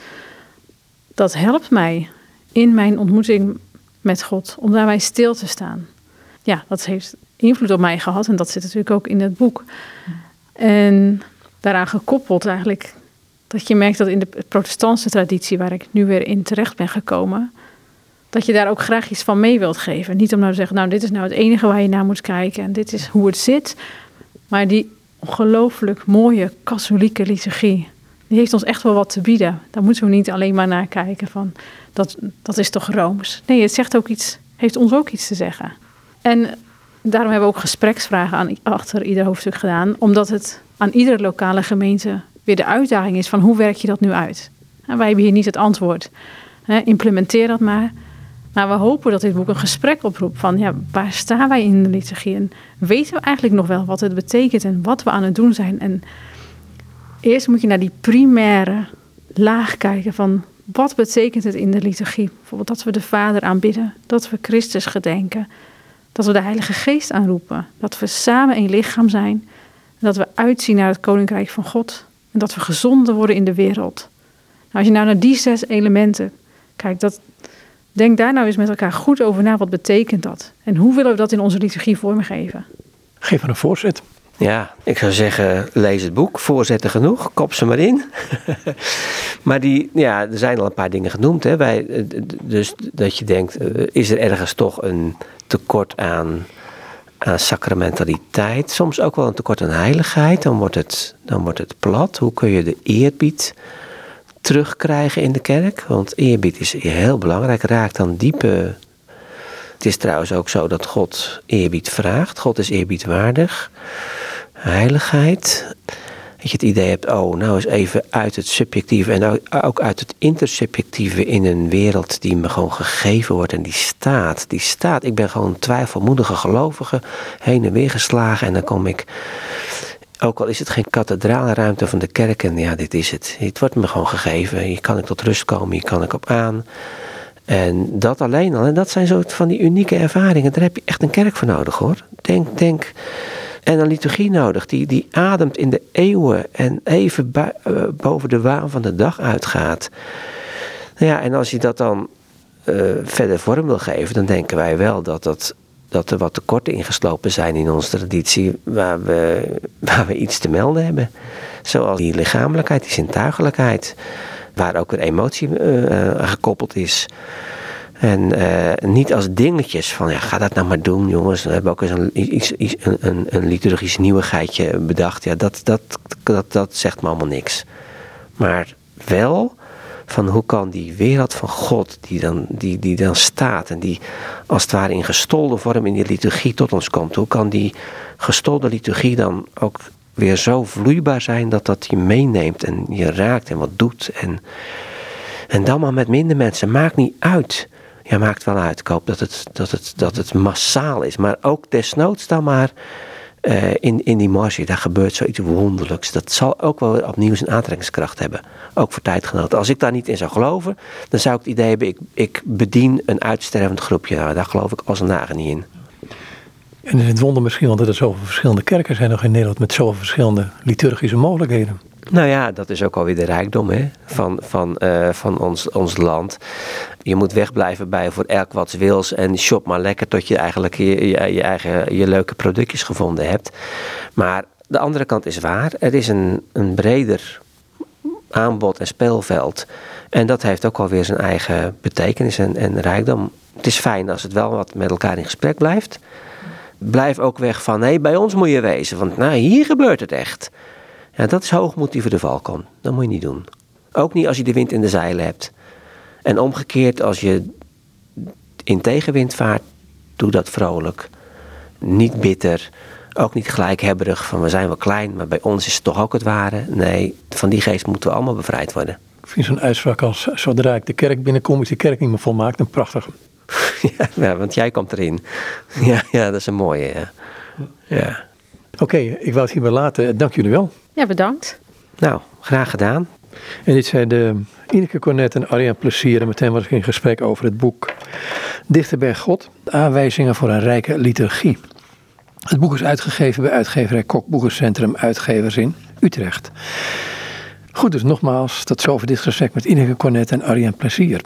Dat helpt mij in mijn ontmoeting met God, om daarbij stil te staan. Ja, dat heeft invloed op mij gehad en dat zit natuurlijk ook in het boek. En daaraan gekoppeld eigenlijk dat je merkt dat in de protestantse traditie, waar ik nu weer in terecht ben gekomen, dat je daar ook graag iets van mee wilt geven. Niet om nou te zeggen, nou dit is nou het enige waar je naar moet kijken en dit is hoe het zit. Maar die ongelooflijk mooie katholieke liturgie, die heeft ons echt wel wat te bieden. Daar moeten we niet alleen maar naar kijken van, dat, dat is toch Rooms. Nee, het zegt ook iets, heeft ons ook iets te zeggen. En daarom hebben we ook gespreksvragen aan, achter ieder hoofdstuk gedaan, omdat het aan iedere lokale gemeente weer de uitdaging is van hoe werk je dat nu uit? En wij hebben hier niet het antwoord. implementeer dat maar. Maar we hopen dat dit boek een gesprek oproept van ja, waar staan wij in de liturgie en weten we eigenlijk nog wel wat het betekent en wat we aan het doen zijn. En eerst moet je naar die primaire laag kijken van wat betekent het in de liturgie. Bijvoorbeeld dat we de Vader aanbidden, dat we Christus gedenken, dat we de Heilige Geest aanroepen, dat we samen een lichaam zijn, dat we uitzien naar het Koninkrijk van God en dat we gezonden worden in de wereld. Nou, als je nou naar die zes elementen kijkt, dat, Denk daar nou eens met elkaar goed over na. Wat betekent dat? En hoe willen we dat in onze liturgie vormgeven? Geef maar een voorzet. Ja, ik zou zeggen, lees het boek. Voorzetten genoeg, kop ze maar in. <laughs> maar die, ja, er zijn al een paar dingen genoemd. Hè, bij, eh, dus dat je denkt, eh, is er ergens toch een tekort aan, aan sacramentaliteit? Soms ook wel een tekort aan heiligheid. Dan wordt het, dan wordt het plat. Hoe kun je de eerbied terugkrijgen in de kerk. Want eerbied is heel belangrijk, raakt dan diepe. Het is trouwens ook zo dat God eerbied vraagt. God is eerbiedwaardig. Heiligheid. Dat je het idee hebt, oh, nou eens even uit het subjectieve en ook uit het intersubjectieve in een wereld die me gewoon gegeven wordt en die staat. Die staat. Ik ben gewoon twijfelmoedige gelovige, heen en weer geslagen en dan kom ik ook al is het geen kathedraalruimte van de kerk en ja, dit is het. Het wordt me gewoon gegeven. Hier kan ik tot rust komen, hier kan ik op aan. En dat alleen al, en dat zijn zo van die unieke ervaringen. Daar heb je echt een kerk voor nodig hoor. Denk, denk. En een liturgie nodig die, die ademt in de eeuwen en even eh, boven de waan van de dag uitgaat. Nou ja, en als je dat dan verder vorm wil geven, dan denken wij wel dat, dat, dat er wat tekorten ingeslopen zijn in onze traditie waar we, waar we iets te melden hebben. Zoals die lichamelijkheid, die zintuigelijkheid, waar ook een emotie uh, gekoppeld is. En niet als dingetjes van, ja, ga dat nou maar doen, jongens. We hebben ook eens een, iets, een, een liturgisch nieuwigheidje bedacht. Ja, dat, dat, dat, dat zegt me allemaal niks. Maar wel van hoe kan die wereld van God, die dan, die, die dan staat en die als het ware in gestolde vorm in die liturgie tot ons komt, hoe kan die gestolde liturgie dan ook weer zo vloeibaar zijn dat dat je meeneemt en je raakt en wat doet. En, en dan maar met minder mensen, maakt niet uit. Ja, maakt wel uit. Ik hoop dat het, dat het, dat het massaal is. Maar ook desnoods dan maar uh, in, in die marge, daar gebeurt zoiets wonderlijks. Dat zal ook wel opnieuw zijn aantrekkingskracht hebben. Ook voor tijdgenoten. Als ik daar niet in zou geloven, dan zou ik het idee hebben, ik, ik bedien een uitstervend groepje. Nou, daar geloof ik als een nagen niet in. En het wonder misschien dat er zoveel verschillende kerken zijn nog in Nederland met zoveel verschillende liturgische mogelijkheden. Nou ja, dat is ook alweer de rijkdom hè, van, van, uh, van ons, ons land. Je moet wegblijven bij voor elk wat wils en shop maar lekker tot je eigenlijk je, je, eigen je leuke productjes gevonden hebt. Maar de andere kant is waar. Er is een, een breder aanbod en speelveld. En dat heeft ook alweer zijn eigen betekenis en, en rijkdom. Het is fijn als het wel wat met elkaar in gesprek blijft. Blijf ook weg van, nee, bij ons moet je wezen. Want nou, hier gebeurt het echt. Ja, dat is hoogmoed die voor de val kan. Dat moet je niet doen. Ook niet als je de wind in de zeilen hebt. En omgekeerd, als je in tegenwind vaart, doe dat vrolijk. Niet bitter. Ook niet gelijkhebberig van we zijn wel klein, maar bij ons is het toch ook het ware. Nee, van die geest moeten we allemaal bevrijd worden. Ik vind zo'n uitspraak als zodra ik de kerk binnenkom is de kerk niet meer volmaakt een prachtige. <laughs> ja, want jij komt erin. Ja, ja dat is een mooie. Ja. ja. Oké, ik wou het hierbij laten. Dank jullie wel. Ja, bedankt. Nou, graag gedaan. En dit zijn de Ineke Cornet en Arjan Plezier. En meteen was ik in gesprek over het boek Dichter bij God. Aanwijzingen voor een rijke liturgie. Het boek is uitgegeven bij uitgeverij Kok Boekencentrum Uitgevers in Utrecht. Goed, dus nogmaals, tot zover dit gesprek met Ineke Cornet en Arjan Plezier.